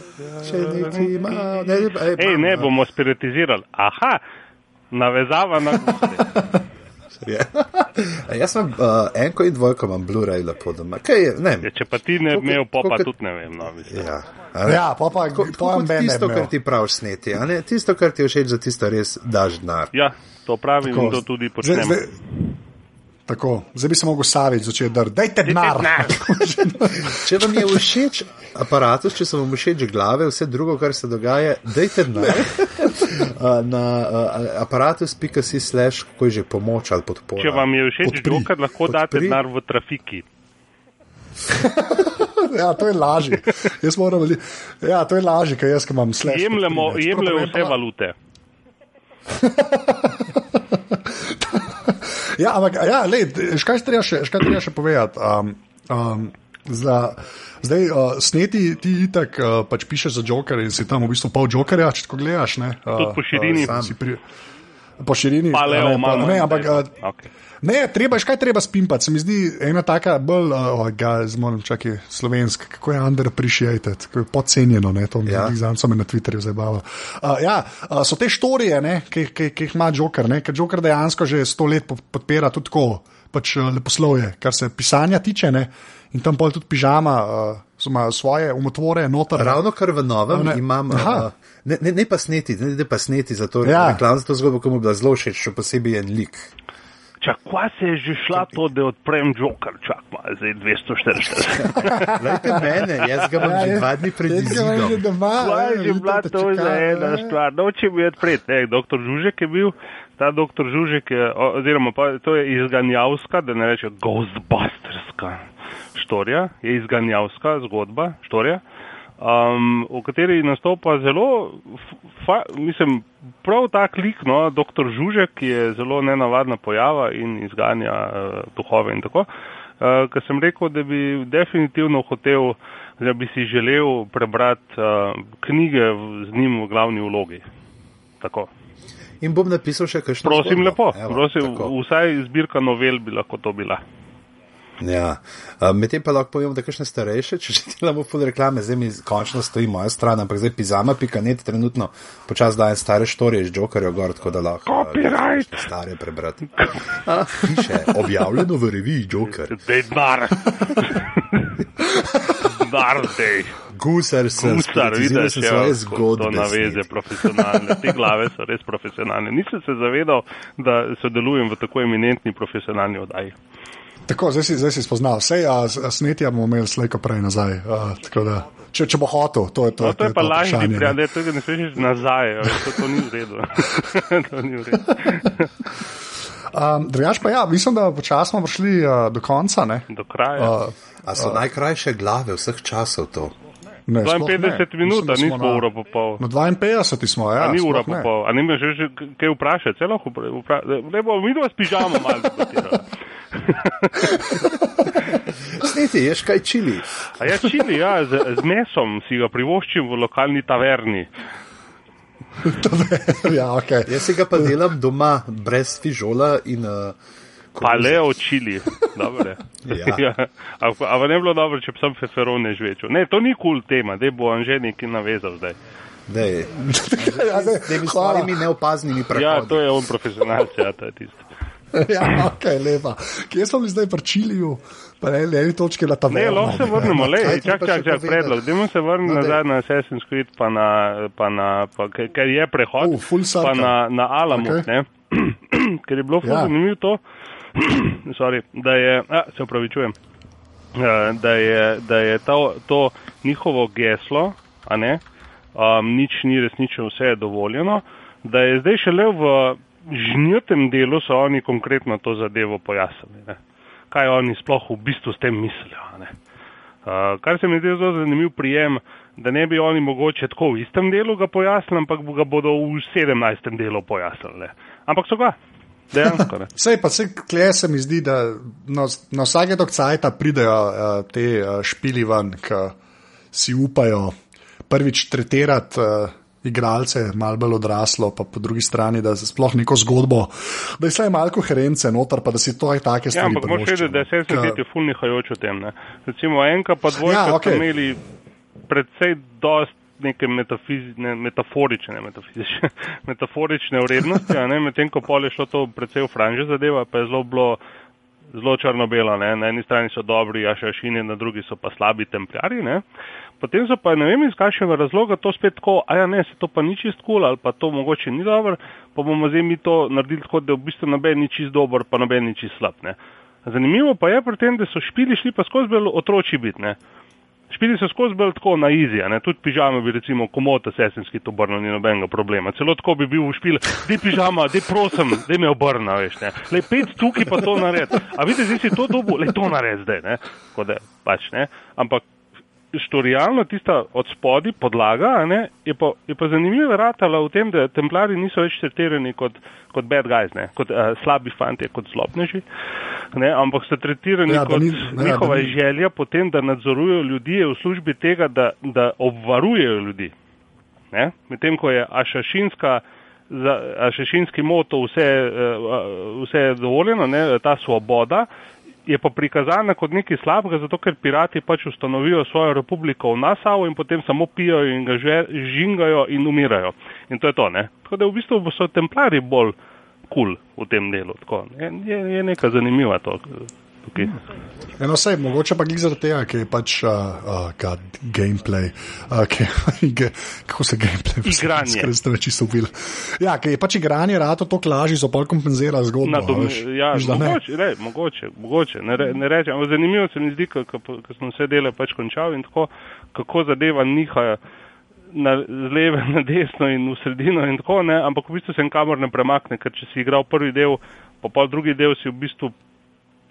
[SPEAKER 3] Če neki ima, ne, ej,
[SPEAKER 2] Ej, ne bomo spiritizirali. Aha, navezava na guste.
[SPEAKER 3] Je. A Jaz sem uh, enko in dvojko, imam Blu-ray lepo doma. Kaj je, ne
[SPEAKER 2] Ja,
[SPEAKER 3] vem.
[SPEAKER 2] če pa ti ne bi imel popa,
[SPEAKER 3] Koliko-
[SPEAKER 2] tudi ne vem. No, mislim.
[SPEAKER 3] Ja, ne?
[SPEAKER 1] Ja, pa pa
[SPEAKER 3] Ko-
[SPEAKER 1] to je meni.
[SPEAKER 3] tisto, kar ti praviš sneti, a ne? Tisto, kar ti je všeč, za tisto res daš denar.
[SPEAKER 2] ja, to pravim
[SPEAKER 1] Tako,
[SPEAKER 2] in to tudi
[SPEAKER 1] zdaj-
[SPEAKER 2] počnem.
[SPEAKER 1] zdaj- Tako, zdaj bi se mogel saviti, začeti drti. Dajte denar.
[SPEAKER 3] Če vam je všeč aparatus, če so vam všeč glave, vse drugo, kar se dogaja, dajte denar uh, na uh, aparatus.si slash, kako je že pomoč ali podpora.
[SPEAKER 2] Če vam je všeč. Joker, lahko date
[SPEAKER 3] Podpri.
[SPEAKER 2] denar v trafiki.
[SPEAKER 1] Ja, to je lažje. Jaz moram reči, ja, to je lažje, ker jaz, ki imam slash.
[SPEAKER 2] Jemljemo, vse
[SPEAKER 1] pa-
[SPEAKER 2] valute.
[SPEAKER 1] Ja, ampak, ja, lej, škaj treba še, škaj treba še povedati? Um, um, za, zdaj, uh, sneti ti itak uh, pač pišeš za Joker in si tam v bistvu pol Jokerja, če tako gledaš. Ne, uh,
[SPEAKER 2] Tudi po širini.
[SPEAKER 3] sam.
[SPEAKER 1] Po širini.
[SPEAKER 2] Pa
[SPEAKER 1] a
[SPEAKER 2] Leo
[SPEAKER 1] ne, pa-
[SPEAKER 2] malo.
[SPEAKER 1] ne, ampak,
[SPEAKER 2] Okay.
[SPEAKER 1] Ne, treba, škaj treba spimpati. Se mi zdi ena taka bolj, oh, ga, zmoram, čakaj, slovenska, kako je underappreciated, kako je podcenjeno, ne, to mi
[SPEAKER 3] Ja.
[SPEAKER 1] ja. zanco me na Twitterju zabava. Uh, ja, uh, so te štorije, ne, ki, ki, ki jih ima Joker, ne, ker Joker dejansko že sto let po- podpira tudi tako, pač leposlovje, kar se pisanja tiče, ne, in tam pol tudi pižama, uh, so svoje umotvore noter.
[SPEAKER 3] Ravno kar v novem
[SPEAKER 1] ne.
[SPEAKER 3] imam,
[SPEAKER 1] Aha.
[SPEAKER 3] uh, ne, ne, ne pa sneti, ne, ne pa sneti za to
[SPEAKER 1] Ja.
[SPEAKER 3] reklam, za to zgodbo, ko mu je bila zelo všeč, še posebej en lik.
[SPEAKER 2] Čak, kva se je že šla to, da odprem Joker? Čak, malo, zdaj 240.
[SPEAKER 3] Lejte mene, jaz ga imam že dva dni pred izidom.
[SPEAKER 2] Kva je že bila to za ena stvar? Noče mi odpreti. Ne, doktor Žužek je bil, ta doktor Žužek je, oziroma pa, to je izganjavska, da ne rečem ghostbusterska štorija, je izganjavska zgodba, štorija, um, v kateri nastopa zelo, fa, mislim, prav tak lik, no, doktor Žužek, ki je zelo nenavadna pojava in izganja uh, duhove in tako. Uh, ker sem rekel, da bi definitivno hotel, da bi si želel prebrati uh, knjige z njim v glavni vlogi. Tako.
[SPEAKER 3] In bom napisal še kakšno.
[SPEAKER 2] Prosim
[SPEAKER 3] zgodbo.
[SPEAKER 2] lepo,
[SPEAKER 3] Evo,
[SPEAKER 2] prosim,
[SPEAKER 3] tako.
[SPEAKER 2] vsaj zbirka novel bi lahko to bila.
[SPEAKER 3] Ja, medtem pa lahko povem, da kakšne starejše, če že delamo full reklame, zdaj mi končno stoji moja stran, ampak zdaj pizama.net trenutno počas dajem stare štorije iz Jokerja gor, tako da lahko.
[SPEAKER 2] Copyright.
[SPEAKER 3] Stare prebrati. A, piše, objavljeno v reviji Joker.
[SPEAKER 2] Dej denar. Denar, dej.
[SPEAKER 3] Gusar sem,
[SPEAKER 2] Gusar, vidiš, ja,
[SPEAKER 3] svoje
[SPEAKER 2] to
[SPEAKER 3] zgodbe.
[SPEAKER 2] naveze
[SPEAKER 3] sneti.
[SPEAKER 2] profesionalne. Te glave so res profesionalne. Nisem se zavedal, da sodelujem v tako eminentni profesionalni oddaji.
[SPEAKER 1] Tako, zdaj si, zdaj si spoznal. Vse, snetja bomo imeli slejko prej nazaj. A, tako da, če, če bo hotel, to je to.
[SPEAKER 2] No, to je pa lažje,
[SPEAKER 1] ne.
[SPEAKER 2] prijatelj, tega ne smeš nazaj, to, to ni v redu. to ni v redu.
[SPEAKER 1] Um, Drugač pa ja, mislim, da počasno smo prišli uh, do konca. Ne?
[SPEAKER 2] Do kraja.
[SPEAKER 1] Uh,
[SPEAKER 3] A so najkrajše glave vseh časov to?
[SPEAKER 1] ne, sploh ne.
[SPEAKER 2] 52 minut,
[SPEAKER 1] da
[SPEAKER 2] a
[SPEAKER 1] smo na-
[SPEAKER 2] uro pa pol.
[SPEAKER 1] Na 52 smo, ja.
[SPEAKER 2] A ni ura pa pol, a ne me že že kaj vprašati, celo vprašati. Ne bo, mi dva s pižamo malo.
[SPEAKER 3] Sneti, ješ kaj čili?
[SPEAKER 2] A ja, čili, ja, z, z mesom si ga privoščim v lokalni taverni.
[SPEAKER 1] ja, okay.
[SPEAKER 3] Jaz si ga pa delam doma, brez fižola in. Uh,
[SPEAKER 2] Paleo čili, dobro.
[SPEAKER 3] Ja.
[SPEAKER 2] ja. A, a pa ne bilo dobro, če bi sem feferone žvečil. Ne, to ni kul cool tema, da bo Anže nekaj navezal zdaj.
[SPEAKER 3] Dej,
[SPEAKER 1] ja, zdaj,
[SPEAKER 3] s temi
[SPEAKER 1] hvala.
[SPEAKER 3] svojimi neopaznimi prehodi.
[SPEAKER 2] Ja, to je on profesionalc, ja, to je tisto.
[SPEAKER 1] ja, ok, lepa. Kje smo bili zdaj pri Čiliju? Pa ne, na eni točki na
[SPEAKER 2] Ne,
[SPEAKER 1] taverno.
[SPEAKER 2] lahko se vrnemo, le, čak, čak, čak, predlog. Dajmo se vrniti
[SPEAKER 3] No,
[SPEAKER 2] nazaj na Assassin's Creed, pa na, pa na, pa, ker je prehod,
[SPEAKER 1] Uh,
[SPEAKER 2] pa na, na Alamut,
[SPEAKER 1] Ok.
[SPEAKER 2] okay. ne. ker je bilo
[SPEAKER 1] Ja.
[SPEAKER 2] ja. zanimivo to, sorry, da je, a, se upravičujem, da je, da je to, to njihovo geslo, a ne, um, nič ni resnično, vse je dovoljeno, da je zdaj šele v žnjutem delu so oni konkretno to zadevo pojasnili. Ne. Kaj oni sploh v bistvu s tem mislijo. Uh, kar se mi zdi zelo zanimiv prijem, da ne bi oni mogoče tako v istem delu ga pojasnili, ampak ga bodo v 17. delu pojasnili. ne. Ampak so ga.
[SPEAKER 1] Sej pa se kle se mi zdi, da na, na vsake tok cajta pridejo uh, te uh, špili ven, ki si upajo prvič tretirati uh, igralce, malo bolj odraslo, pa po drugi strani, da se sploh neko zgodbo, da je vsaj malo koherence noter, pa da si to aj take
[SPEAKER 2] Ja,
[SPEAKER 1] stvari.
[SPEAKER 2] ampak moraš vedeti, da je
[SPEAKER 1] no.
[SPEAKER 2] 70 let je ful nihajoč v tem. Ne. Recimo enka pa dvojka
[SPEAKER 1] Ja,
[SPEAKER 2] ja, okay. so imeli predvsej dost neke metafizične, metaforične, metafizične, metaforične vrednosti, a medtem ko pol je šlo to predvsej v franže zadeva, pa je zelo bilo zelo črno-belo. Na eni strani so dobri ašašini, na drugi so pa slabi templjarji. Ne. Potem so pa ne vem iz kakšnega razloga to spet tako, a ja ne, se to pa ni čist kul cool, ali pa to mogoče ni dobro, pa bomo zdaj mi to naredili tako, da v bistvu noben ni čist dober, pa noben ni čist slab. Ne. Zanimivo pa je pri tem, da so špili šli pa skozi bolj otroči biti. Ne. Špili so skozi bolj tako na izija, tudi pižame bi recimo komota sesenski to obrnil, ni nobenega problema. Celo tako bi bil v špil, dej pižama, dej prosim, dej me obrna, veš, ne. Le pet tukaj pa to nared. A vidite, zdaj si to dobu, le to nared zdaj, ne. Tako da pač ne. Ampak štorijalno tista od spodi podlaga, ne, je pa, je pa zanimivo ratala v tem, da templari niso več tretirani kot, kot bad guys, ne, kot uh, slabi fanti, kot zlobneži, ne, ampak so tretirani
[SPEAKER 1] Ja,
[SPEAKER 2] ja, kot
[SPEAKER 1] ni- ja, da
[SPEAKER 2] njihova
[SPEAKER 1] ni-
[SPEAKER 2] želja potem, da nadzorujejo ljudi je v službi tega, da, da obvarujejo ljudi. Ne? Medtem ko je ašašinska, za, ašašinski moto vse, eh, vse je dovoljeno, ne? ta svoboda, je pa prikazana kot nekaj slabega, zato ker pirati pač ustanovijo svojo republiko v Nasavu in potem samo pijo in ga že, žingajo in umirajo. In to je to. Ne? Tako da v bistvu so templari bolj kul cool v tem delu. Tako, je, je, nekaj zanimiva to. Tukaj.
[SPEAKER 1] Eno sej, mogoče pa glih zaradi tega, ker je pač uh, uh, gameplay, uh, ki, ge, kako se gameplay
[SPEAKER 2] Igranje.
[SPEAKER 1] Ker ste več isto bil. Ja, ker je pač igranje rado to lažje, so pol kompenzira zgodbo.
[SPEAKER 2] Na dom,
[SPEAKER 1] veš.
[SPEAKER 2] ja,
[SPEAKER 1] Veš, ne.
[SPEAKER 2] mogoče, ne, mogoče, mogoče, ne, re, ne rečem. Ampak Zanimivo se mi zdi, ko sem vse dele pač končal in tako, kako zadeva niha na, z leve na desno in v sredino in tako, ne, ampak v bistvu se kamor ne premakne, ker če si igral prvi del, pa pol drugi del si v bistvu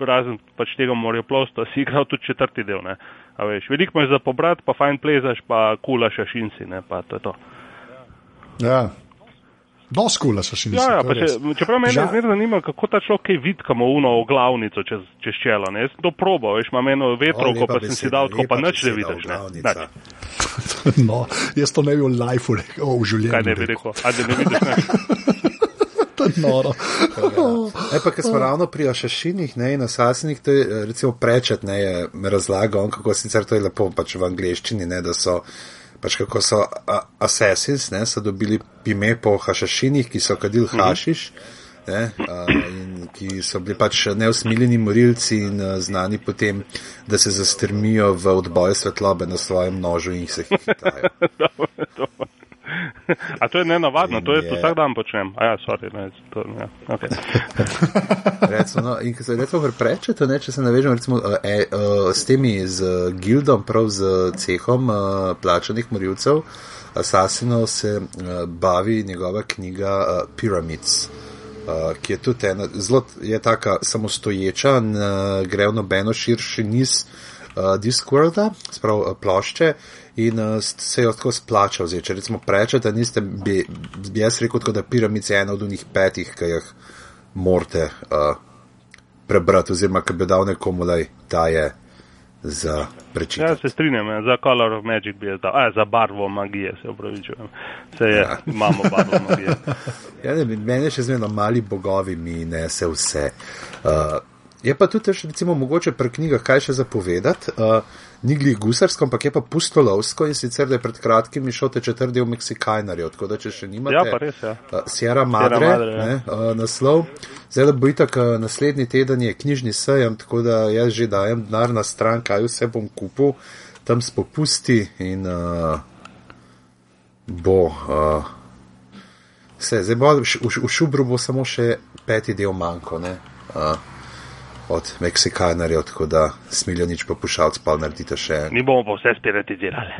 [SPEAKER 2] razen pač tega morajo plosto, si igral tudi četrti del, ne. A veš, veliko imaš za pobrat, pa fajn plezaš, pa kulaš šinci, ne, pa to je to.
[SPEAKER 1] Ja. Doskula so še
[SPEAKER 2] Ja, ja, pa če, čeprav me
[SPEAKER 1] Žal-
[SPEAKER 2] zmeraj zanima, kako ta človek kaj vidi, kamo uno glavnico čez, čez čelo. Ne? Jaz sem to probal, veš, imam eno vetrovko, pa sem si dal tako, pa nič ne vidiš.
[SPEAKER 1] No, jaz to ne bi v lifeu rekel, oh, v življenju.
[SPEAKER 2] Kaj ne bi rekel? Ajde, ne vidiš.
[SPEAKER 1] To je noro.
[SPEAKER 3] E pa, ker smo ravno pri ašašinih ne, in asasinih, to je recimo prečet, ne, je me razlagal, on, kako sicer to je lepo pač v angleščini, ne, da so pač kako so a, assassins, ne, so dobili ime po hašašinih, ki so kadil hašiš. Ne, a, in ki so bili pač neusmiljeni morilci in a, znani potem, da se zastrmijo v odboju svetlobe na svojem nožu in se hitajo.
[SPEAKER 2] A to je nenavadno, to je
[SPEAKER 3] je-
[SPEAKER 2] vsak dan počnem. A ja, sorry, ne, to, ja, okay.
[SPEAKER 3] Recimo, no, in ko se recimo preprečete, ne, če se navežem recimo, uh, e, uh, s temi, z gildom, prav z cehom uh, plačanih morilcev, Assassinov se uh, bavi njegova knjiga uh, Pyramids. Uh, ki je tudi ena, zelo je taka samostoječa, uh, gre v nobeno širši niz uh, Discworlda, sprav uh, plošče, in uh, se jo tako splača vzeti. Če recimo prečete, niste, bi, bi jaz rekel, tako, da Pyramids je ena od unih petih, ki jih morate uh, prebrati, oziroma ki bi dal nekomu, da je za
[SPEAKER 2] Ja,
[SPEAKER 3] prečitati.
[SPEAKER 2] se strinjam, ja, za Color of Magic bi jaz dal. A, za barvo magije se upravičujem. Se je,
[SPEAKER 3] Ja.
[SPEAKER 2] imamo barvo magije.
[SPEAKER 3] Ja, ne, meni še zmerno mali bogovi mi nese vse. Uh, je pa tudi, recimo, mogoče pri knjigah kaj še zapovedati. Uh, ni glih gusarsko, ampak je pa pustolovsko in sicer, da je pred kratkim išel te četrti del Meksikajnarjev, tako da če še nimate.
[SPEAKER 2] Ja, pa res, ja.
[SPEAKER 3] Uh, Sierra Madre,
[SPEAKER 2] Madre, ja.
[SPEAKER 3] ne, uh, naslov. Zdaj, da bo itak uh, naslednji teden je knjižni sejem, tako da jaz že dajem denar na stran, kaj vse bom kupil, tam s popusti in uh, bo. Uh, Vse, zdaj bo v, v, v Šubru bo samo še peti del manjko, ne? Uh, od Meksikanarjev, tako da smilijo nič popušalc, pa naredite še en.
[SPEAKER 2] Mi bomo pa vse spiritizirali.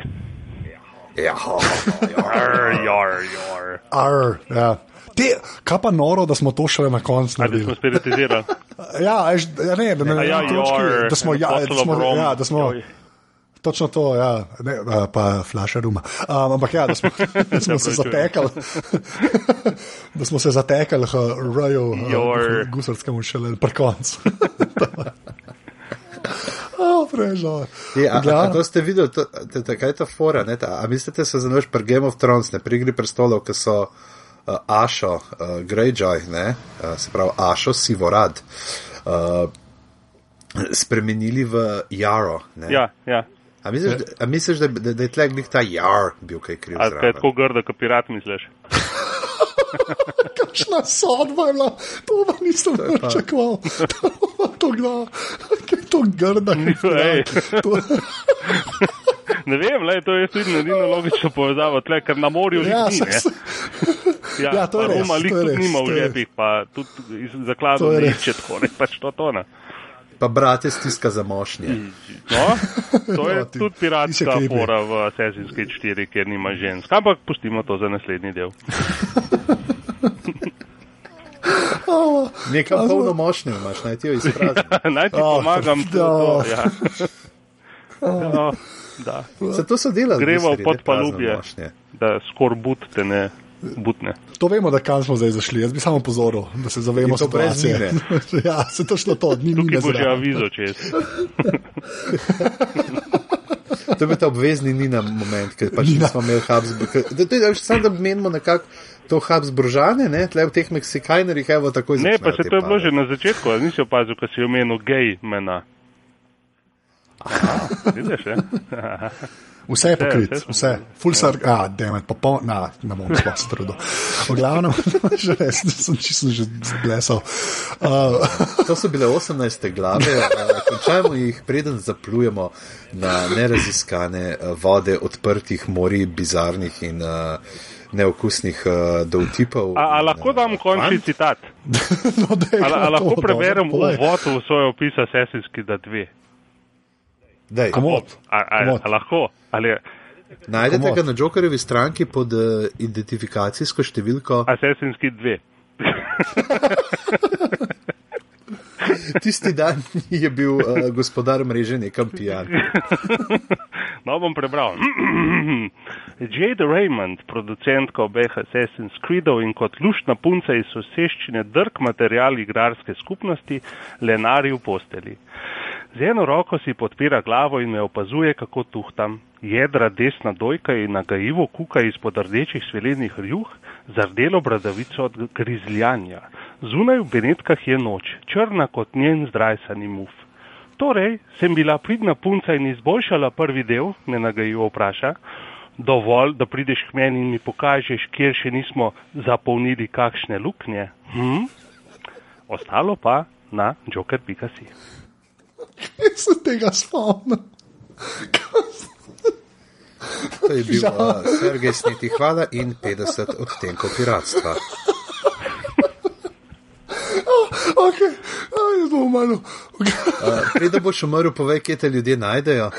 [SPEAKER 3] Ja,
[SPEAKER 2] Jar, jar, jar.
[SPEAKER 1] Ar, ja. Te, kaj pa noro, da smo to šele na koncu
[SPEAKER 2] A da smo
[SPEAKER 1] naredili?
[SPEAKER 2] spiritizirali.
[SPEAKER 1] Ja, ja, ne, da, ne,
[SPEAKER 2] A ja,
[SPEAKER 1] na točki,
[SPEAKER 2] jar,
[SPEAKER 1] da smo, ja, da
[SPEAKER 2] bottle of
[SPEAKER 1] smo,
[SPEAKER 2] rum.
[SPEAKER 1] ja, da smo,
[SPEAKER 2] Joj.
[SPEAKER 1] Točno to, ja, ne, pa flaša ruma. Um, ampak ja, da smo, da smo se zatekali, da smo se zatekali k raju,
[SPEAKER 2] Jor.
[SPEAKER 1] gusarskemu šele pri koncu. Oh, prežal.
[SPEAKER 3] Ja, a, a to ste videli, to, te, te, kaj je ta fora? Ne, ta, a mislite se zanoš pri Game of Thrones, ne pri igri prestolov, ki so uh, Ašo, uh, Greyjoy, ne, uh, se pravi Ašo, Sivorad, uh, spremenili v Jaro. Ne?
[SPEAKER 2] Ja, ja.
[SPEAKER 3] A misliš, da, a misliš da, da, da je tleh glih ta Jar bil kaj kriv?
[SPEAKER 2] A te je tako grdo, kot pirat misliš?
[SPEAKER 1] Kakšna sodba je bila, to pa nisem pričakoval. To, je to grda,
[SPEAKER 2] Ej.
[SPEAKER 1] to,
[SPEAKER 2] Ne vem, le, to je tudi edino logično povezavo, tle, ker na morju
[SPEAKER 1] ja,
[SPEAKER 2] ni.
[SPEAKER 1] se.
[SPEAKER 2] Ja,
[SPEAKER 1] ja, to je res,
[SPEAKER 2] Roma lik
[SPEAKER 1] to je res,
[SPEAKER 2] nima v
[SPEAKER 1] je
[SPEAKER 2] žepih, pa tudi zakladov
[SPEAKER 1] je
[SPEAKER 2] ne
[SPEAKER 1] res.
[SPEAKER 2] išče tako, ne, pač to to ne.
[SPEAKER 3] Pa brate stiska za mošnje.
[SPEAKER 2] No, to je
[SPEAKER 1] No, ti-
[SPEAKER 2] tudi piratska fora v Assassin's Creed 4, kjer nima žensk. Ampak pustimo to za naslednji del.
[SPEAKER 3] Nekam polno mošnje imaš, naj ti jo izprazni.
[SPEAKER 2] Naj ti
[SPEAKER 1] Oh,
[SPEAKER 2] pomagam.
[SPEAKER 1] Da.
[SPEAKER 2] to, ja. no, da,
[SPEAKER 3] Se to so delali. prazne
[SPEAKER 2] podpalubje,
[SPEAKER 3] mošnje.
[SPEAKER 2] da skor but te ne butne.
[SPEAKER 1] to vemo, da kam smo zdaj zašli. Jaz bi samo pozoril, da se zavemo
[SPEAKER 3] In to brez
[SPEAKER 1] situacije. ja, se točno to, ni
[SPEAKER 2] Tukaj
[SPEAKER 1] mine
[SPEAKER 2] bo že avizo čez.
[SPEAKER 3] To bi ta obvezni ni na moment, ker pač nismo imeli Habsburg. Sam da menimo nekako to Habsburžane, ne, tle v teh Meksikajnerjih, evo takoj
[SPEAKER 2] Ne, pa se to je bilo že na začetku, ali nisi opazil, ko si omenil gej mena. Vidiš, je?
[SPEAKER 1] Vse je pokrit,
[SPEAKER 2] vse.
[SPEAKER 1] Full sar, a, demet, popoln, na, ne bom sploh se trudil. V glavnem, že res, sem čisto že zblesal. Uh,
[SPEAKER 3] To so bile 18 glave, eh, končajmo jih, preden zaplujemo na neraziskane vode odprtih morij, bizarnih in uh, neokusnih uh, dovtipov.
[SPEAKER 2] A, a lahko
[SPEAKER 3] eh,
[SPEAKER 2] dam končni citat?
[SPEAKER 1] no, dej,
[SPEAKER 2] A, a lahko
[SPEAKER 1] to,
[SPEAKER 2] preberem uvod v svoj opis Assassin's Creed 2?
[SPEAKER 3] Dej,
[SPEAKER 1] Komod.
[SPEAKER 2] A, a,
[SPEAKER 1] Komod.
[SPEAKER 2] a lahko? Ali
[SPEAKER 3] Najdete
[SPEAKER 1] komod.
[SPEAKER 3] ga na Jokerjevi stranki pod uh, identifikacijsko številko.
[SPEAKER 2] Assassin's Creed 2?
[SPEAKER 3] Tisti dan je bil uh, gospodar mreže nekam pijan.
[SPEAKER 2] No, bom prebral. Jade Raymond, producentka obeh Assassin's Creedov in kot luštna punca iz soseščine drg material igrarske skupnosti, lenari v posteli. Z eno roko si podpira glavo in me opazuje, kako tuhtam. Jedra desna dojka in nagajivo kuka izpod rdečih svelenih rjuh, zardelo bradavico od grizljanja. Zunaj v Benetkah je noč, črna kot njen zdrajsani muf. Torej, sem bila pridna punca in izboljšala prvi del, me nagajivo vpraša. Dovolj, da prideš k meni in mi pokažeš, kjer še nismo zapolnili kakšne luknje. Hm? Ostalo pa na joker.si.
[SPEAKER 1] Jaz se tega spomnim.
[SPEAKER 3] To je bil uh, Sergej Sniti Hvala in 50 odtenkov piratstva.
[SPEAKER 1] Okay. Aj, bom malo.
[SPEAKER 3] Uh, Preden boš umrl, povej, kje te ljudje najdejo.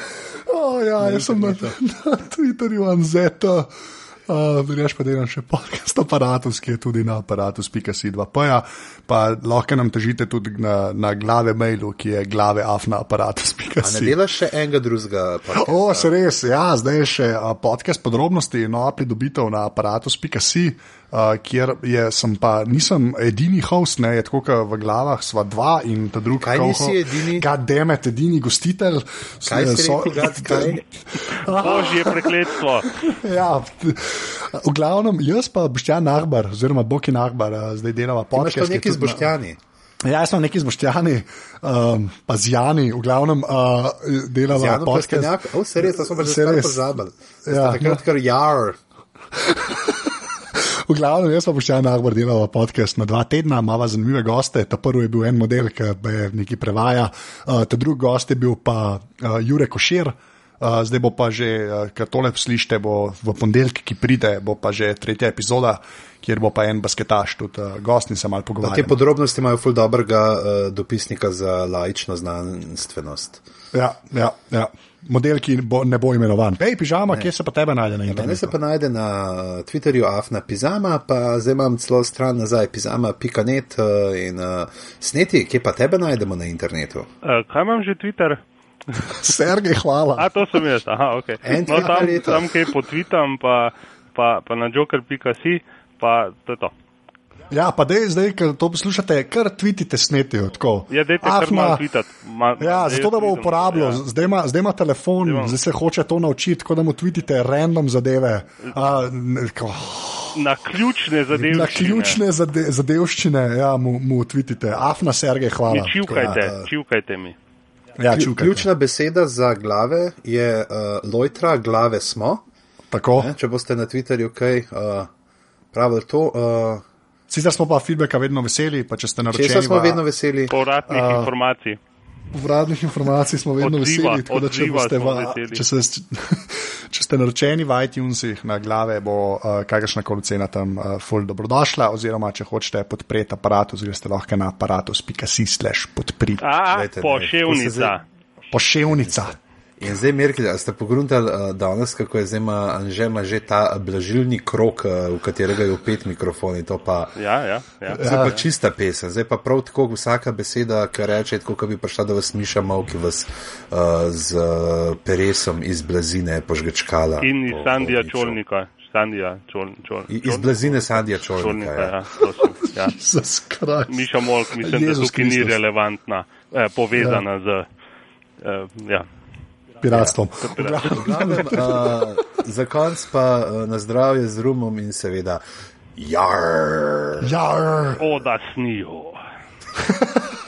[SPEAKER 1] Oh, ja, jaz sem na, na Twitterju Anzeta. Uh, Reš pa delam še podcast aparatus, ki je tudi na aparatus.si2. Pa, ja, pa lahko nam težite tudi na, na glave mailu, ki je glave afna
[SPEAKER 3] A ne
[SPEAKER 1] aparatus.si.
[SPEAKER 3] delaš še enega drugega? podcasta?
[SPEAKER 1] O, se res, ja, zdaj je še uh, podcast podrobnosti, nova pridobitev na aparatus.si, uh, kjer je, sem pa nisem edini host, ne, je tako, kot v glavah sva dva in ta drugi.
[SPEAKER 3] Kaj nisi edini?
[SPEAKER 1] Gademet, edini gostitelj.
[SPEAKER 3] Kaj si
[SPEAKER 1] So-
[SPEAKER 3] rekel, kaj?
[SPEAKER 2] Božje prekletstvo.
[SPEAKER 1] Ja, v glavnem, jaz pa Boštjan Nahbar, oziroma Boki Nahbar, a, zdaj delava podcast. ki je tudi
[SPEAKER 3] z Boštjani.
[SPEAKER 1] Na, ja, jaz sem neki z Boštjani, um, pa z Jani, v glavnem uh, delava
[SPEAKER 3] Jano
[SPEAKER 1] podcast.
[SPEAKER 3] Pleskanjak. O, se res, to smo pa že
[SPEAKER 1] Se res.
[SPEAKER 3] pozabili.
[SPEAKER 1] Ja,
[SPEAKER 3] takrat kar jar.
[SPEAKER 1] V glavnem, jaz pa Boštjan Nahbar delava podcast na dva tedna, imamo zanimive goste. Ta prvi je bil en model, ki je nekaj prevaja, uh, ta drugi gost je bil pa uh, Jure Košir. Uh, zdaj bo pa že, uh, ker tole slišite, bo v ponedeljek, ki pride, bo pa že tretja epizoda, kjer bo pa en basketaš, tudi uh, gost in se malo
[SPEAKER 3] Te
[SPEAKER 1] pogovarjal.
[SPEAKER 3] podrobnosti imajo ful dobrega uh, dopisnika za laično znanstvenost.
[SPEAKER 1] Ja, ja, ja. Model, ki bo, ne bo imenovan. Pej, pižama, kje se pa tebe najde na
[SPEAKER 3] Mene
[SPEAKER 1] internetu?
[SPEAKER 3] se pa najde na uh, Twitterju afna pizama, pa zdaj imam celo stran nazaj pizama.net uh, in uh, sneti, kje pa tebe najdemo na internetu.
[SPEAKER 2] Uh, kaj imam že Twitter?
[SPEAKER 1] Sergej, hvala.
[SPEAKER 2] A, to sem jaz, aha, ok. No, tam, tam kaj potvitam, pa, pa, pa na joker.si, pa to je to.
[SPEAKER 1] Ja, pa dej, zdaj, ker to poslušate, kar tvitite snetijo. Tako.
[SPEAKER 2] Ja, dajte kar
[SPEAKER 1] Afna-
[SPEAKER 2] malo tweetati. Ma,
[SPEAKER 1] Ja, zato da bo uporabljal,
[SPEAKER 2] ja.
[SPEAKER 1] zdaj, ima, zdaj ima telefon,
[SPEAKER 2] Zdaj
[SPEAKER 1] zdaj se hoče to naučiti, tako da mu tvitite random zadeve. A, ne, ko,
[SPEAKER 2] Na ključne zadeve.
[SPEAKER 1] na ključne zade, zadevščine, ja, mu, mu tvitite. Afna Sergej, hvala.
[SPEAKER 2] Mi čivkajte,
[SPEAKER 3] Ja,
[SPEAKER 2] čivkajte mi.
[SPEAKER 1] Ja, čukajte.
[SPEAKER 3] Ključna beseda za glave je uh, lojtra, glave smo.
[SPEAKER 1] Tako.
[SPEAKER 3] Ne, če boste na Twitterju kaj uh, pravili to, uh,
[SPEAKER 1] Sicer smo pa feedbacka vedno veseli, pa če ste naročeni.
[SPEAKER 3] česa smo
[SPEAKER 1] v-
[SPEAKER 3] vedno veseli.
[SPEAKER 2] Povratnih
[SPEAKER 1] A,
[SPEAKER 2] informacij.
[SPEAKER 1] Uradnih informacij smo vedno
[SPEAKER 2] Odziva,
[SPEAKER 1] veseli, tako da če, boste
[SPEAKER 2] smo
[SPEAKER 1] v,
[SPEAKER 2] veseli.
[SPEAKER 1] če, se, če ste naročeni v iTunesih na glave, bo uh, kakršna koli cena tam uh, full dobrodošla, oziroma če hočete podpreti aparatus, greste lahko na aparatus.si slash podpri.
[SPEAKER 2] A,
[SPEAKER 3] Glejte, ne, to se
[SPEAKER 2] poševnica.
[SPEAKER 1] Poševnica.
[SPEAKER 3] In zdaj, Merkel, ste pogruntali uh, danes, kako je zdaj ima Anže ima že ta blažilni krok, uh, v katerega je upet mikrofon in to pa.
[SPEAKER 2] Ja, ja, ja.
[SPEAKER 3] Zdaj pa čista pesem, zdaj pa prav tako vsaka beseda, ki reče, tako kot bi prišla do vas Miša Mal, ki vas uh, z uh, peresom iz blazine požgečkala.
[SPEAKER 2] In iz
[SPEAKER 3] po-
[SPEAKER 2] Sandija. Čolnika. Sandija Čol, čol,
[SPEAKER 3] I- Iz blazine Sandija Čolnika.
[SPEAKER 2] Čolnika,
[SPEAKER 3] Ja.
[SPEAKER 2] ja. prosim, ja. Miša Molk, mislim, da
[SPEAKER 1] Jezus
[SPEAKER 2] tukaj ni
[SPEAKER 1] Kristus.
[SPEAKER 2] relevantna, eh, povezana z. Eh, ja.
[SPEAKER 1] Piratstvom.
[SPEAKER 3] V glavnem, uh, za konc pa uh, na zdravje z rumom in seveda jar.
[SPEAKER 1] Ja,
[SPEAKER 2] O, da snijo.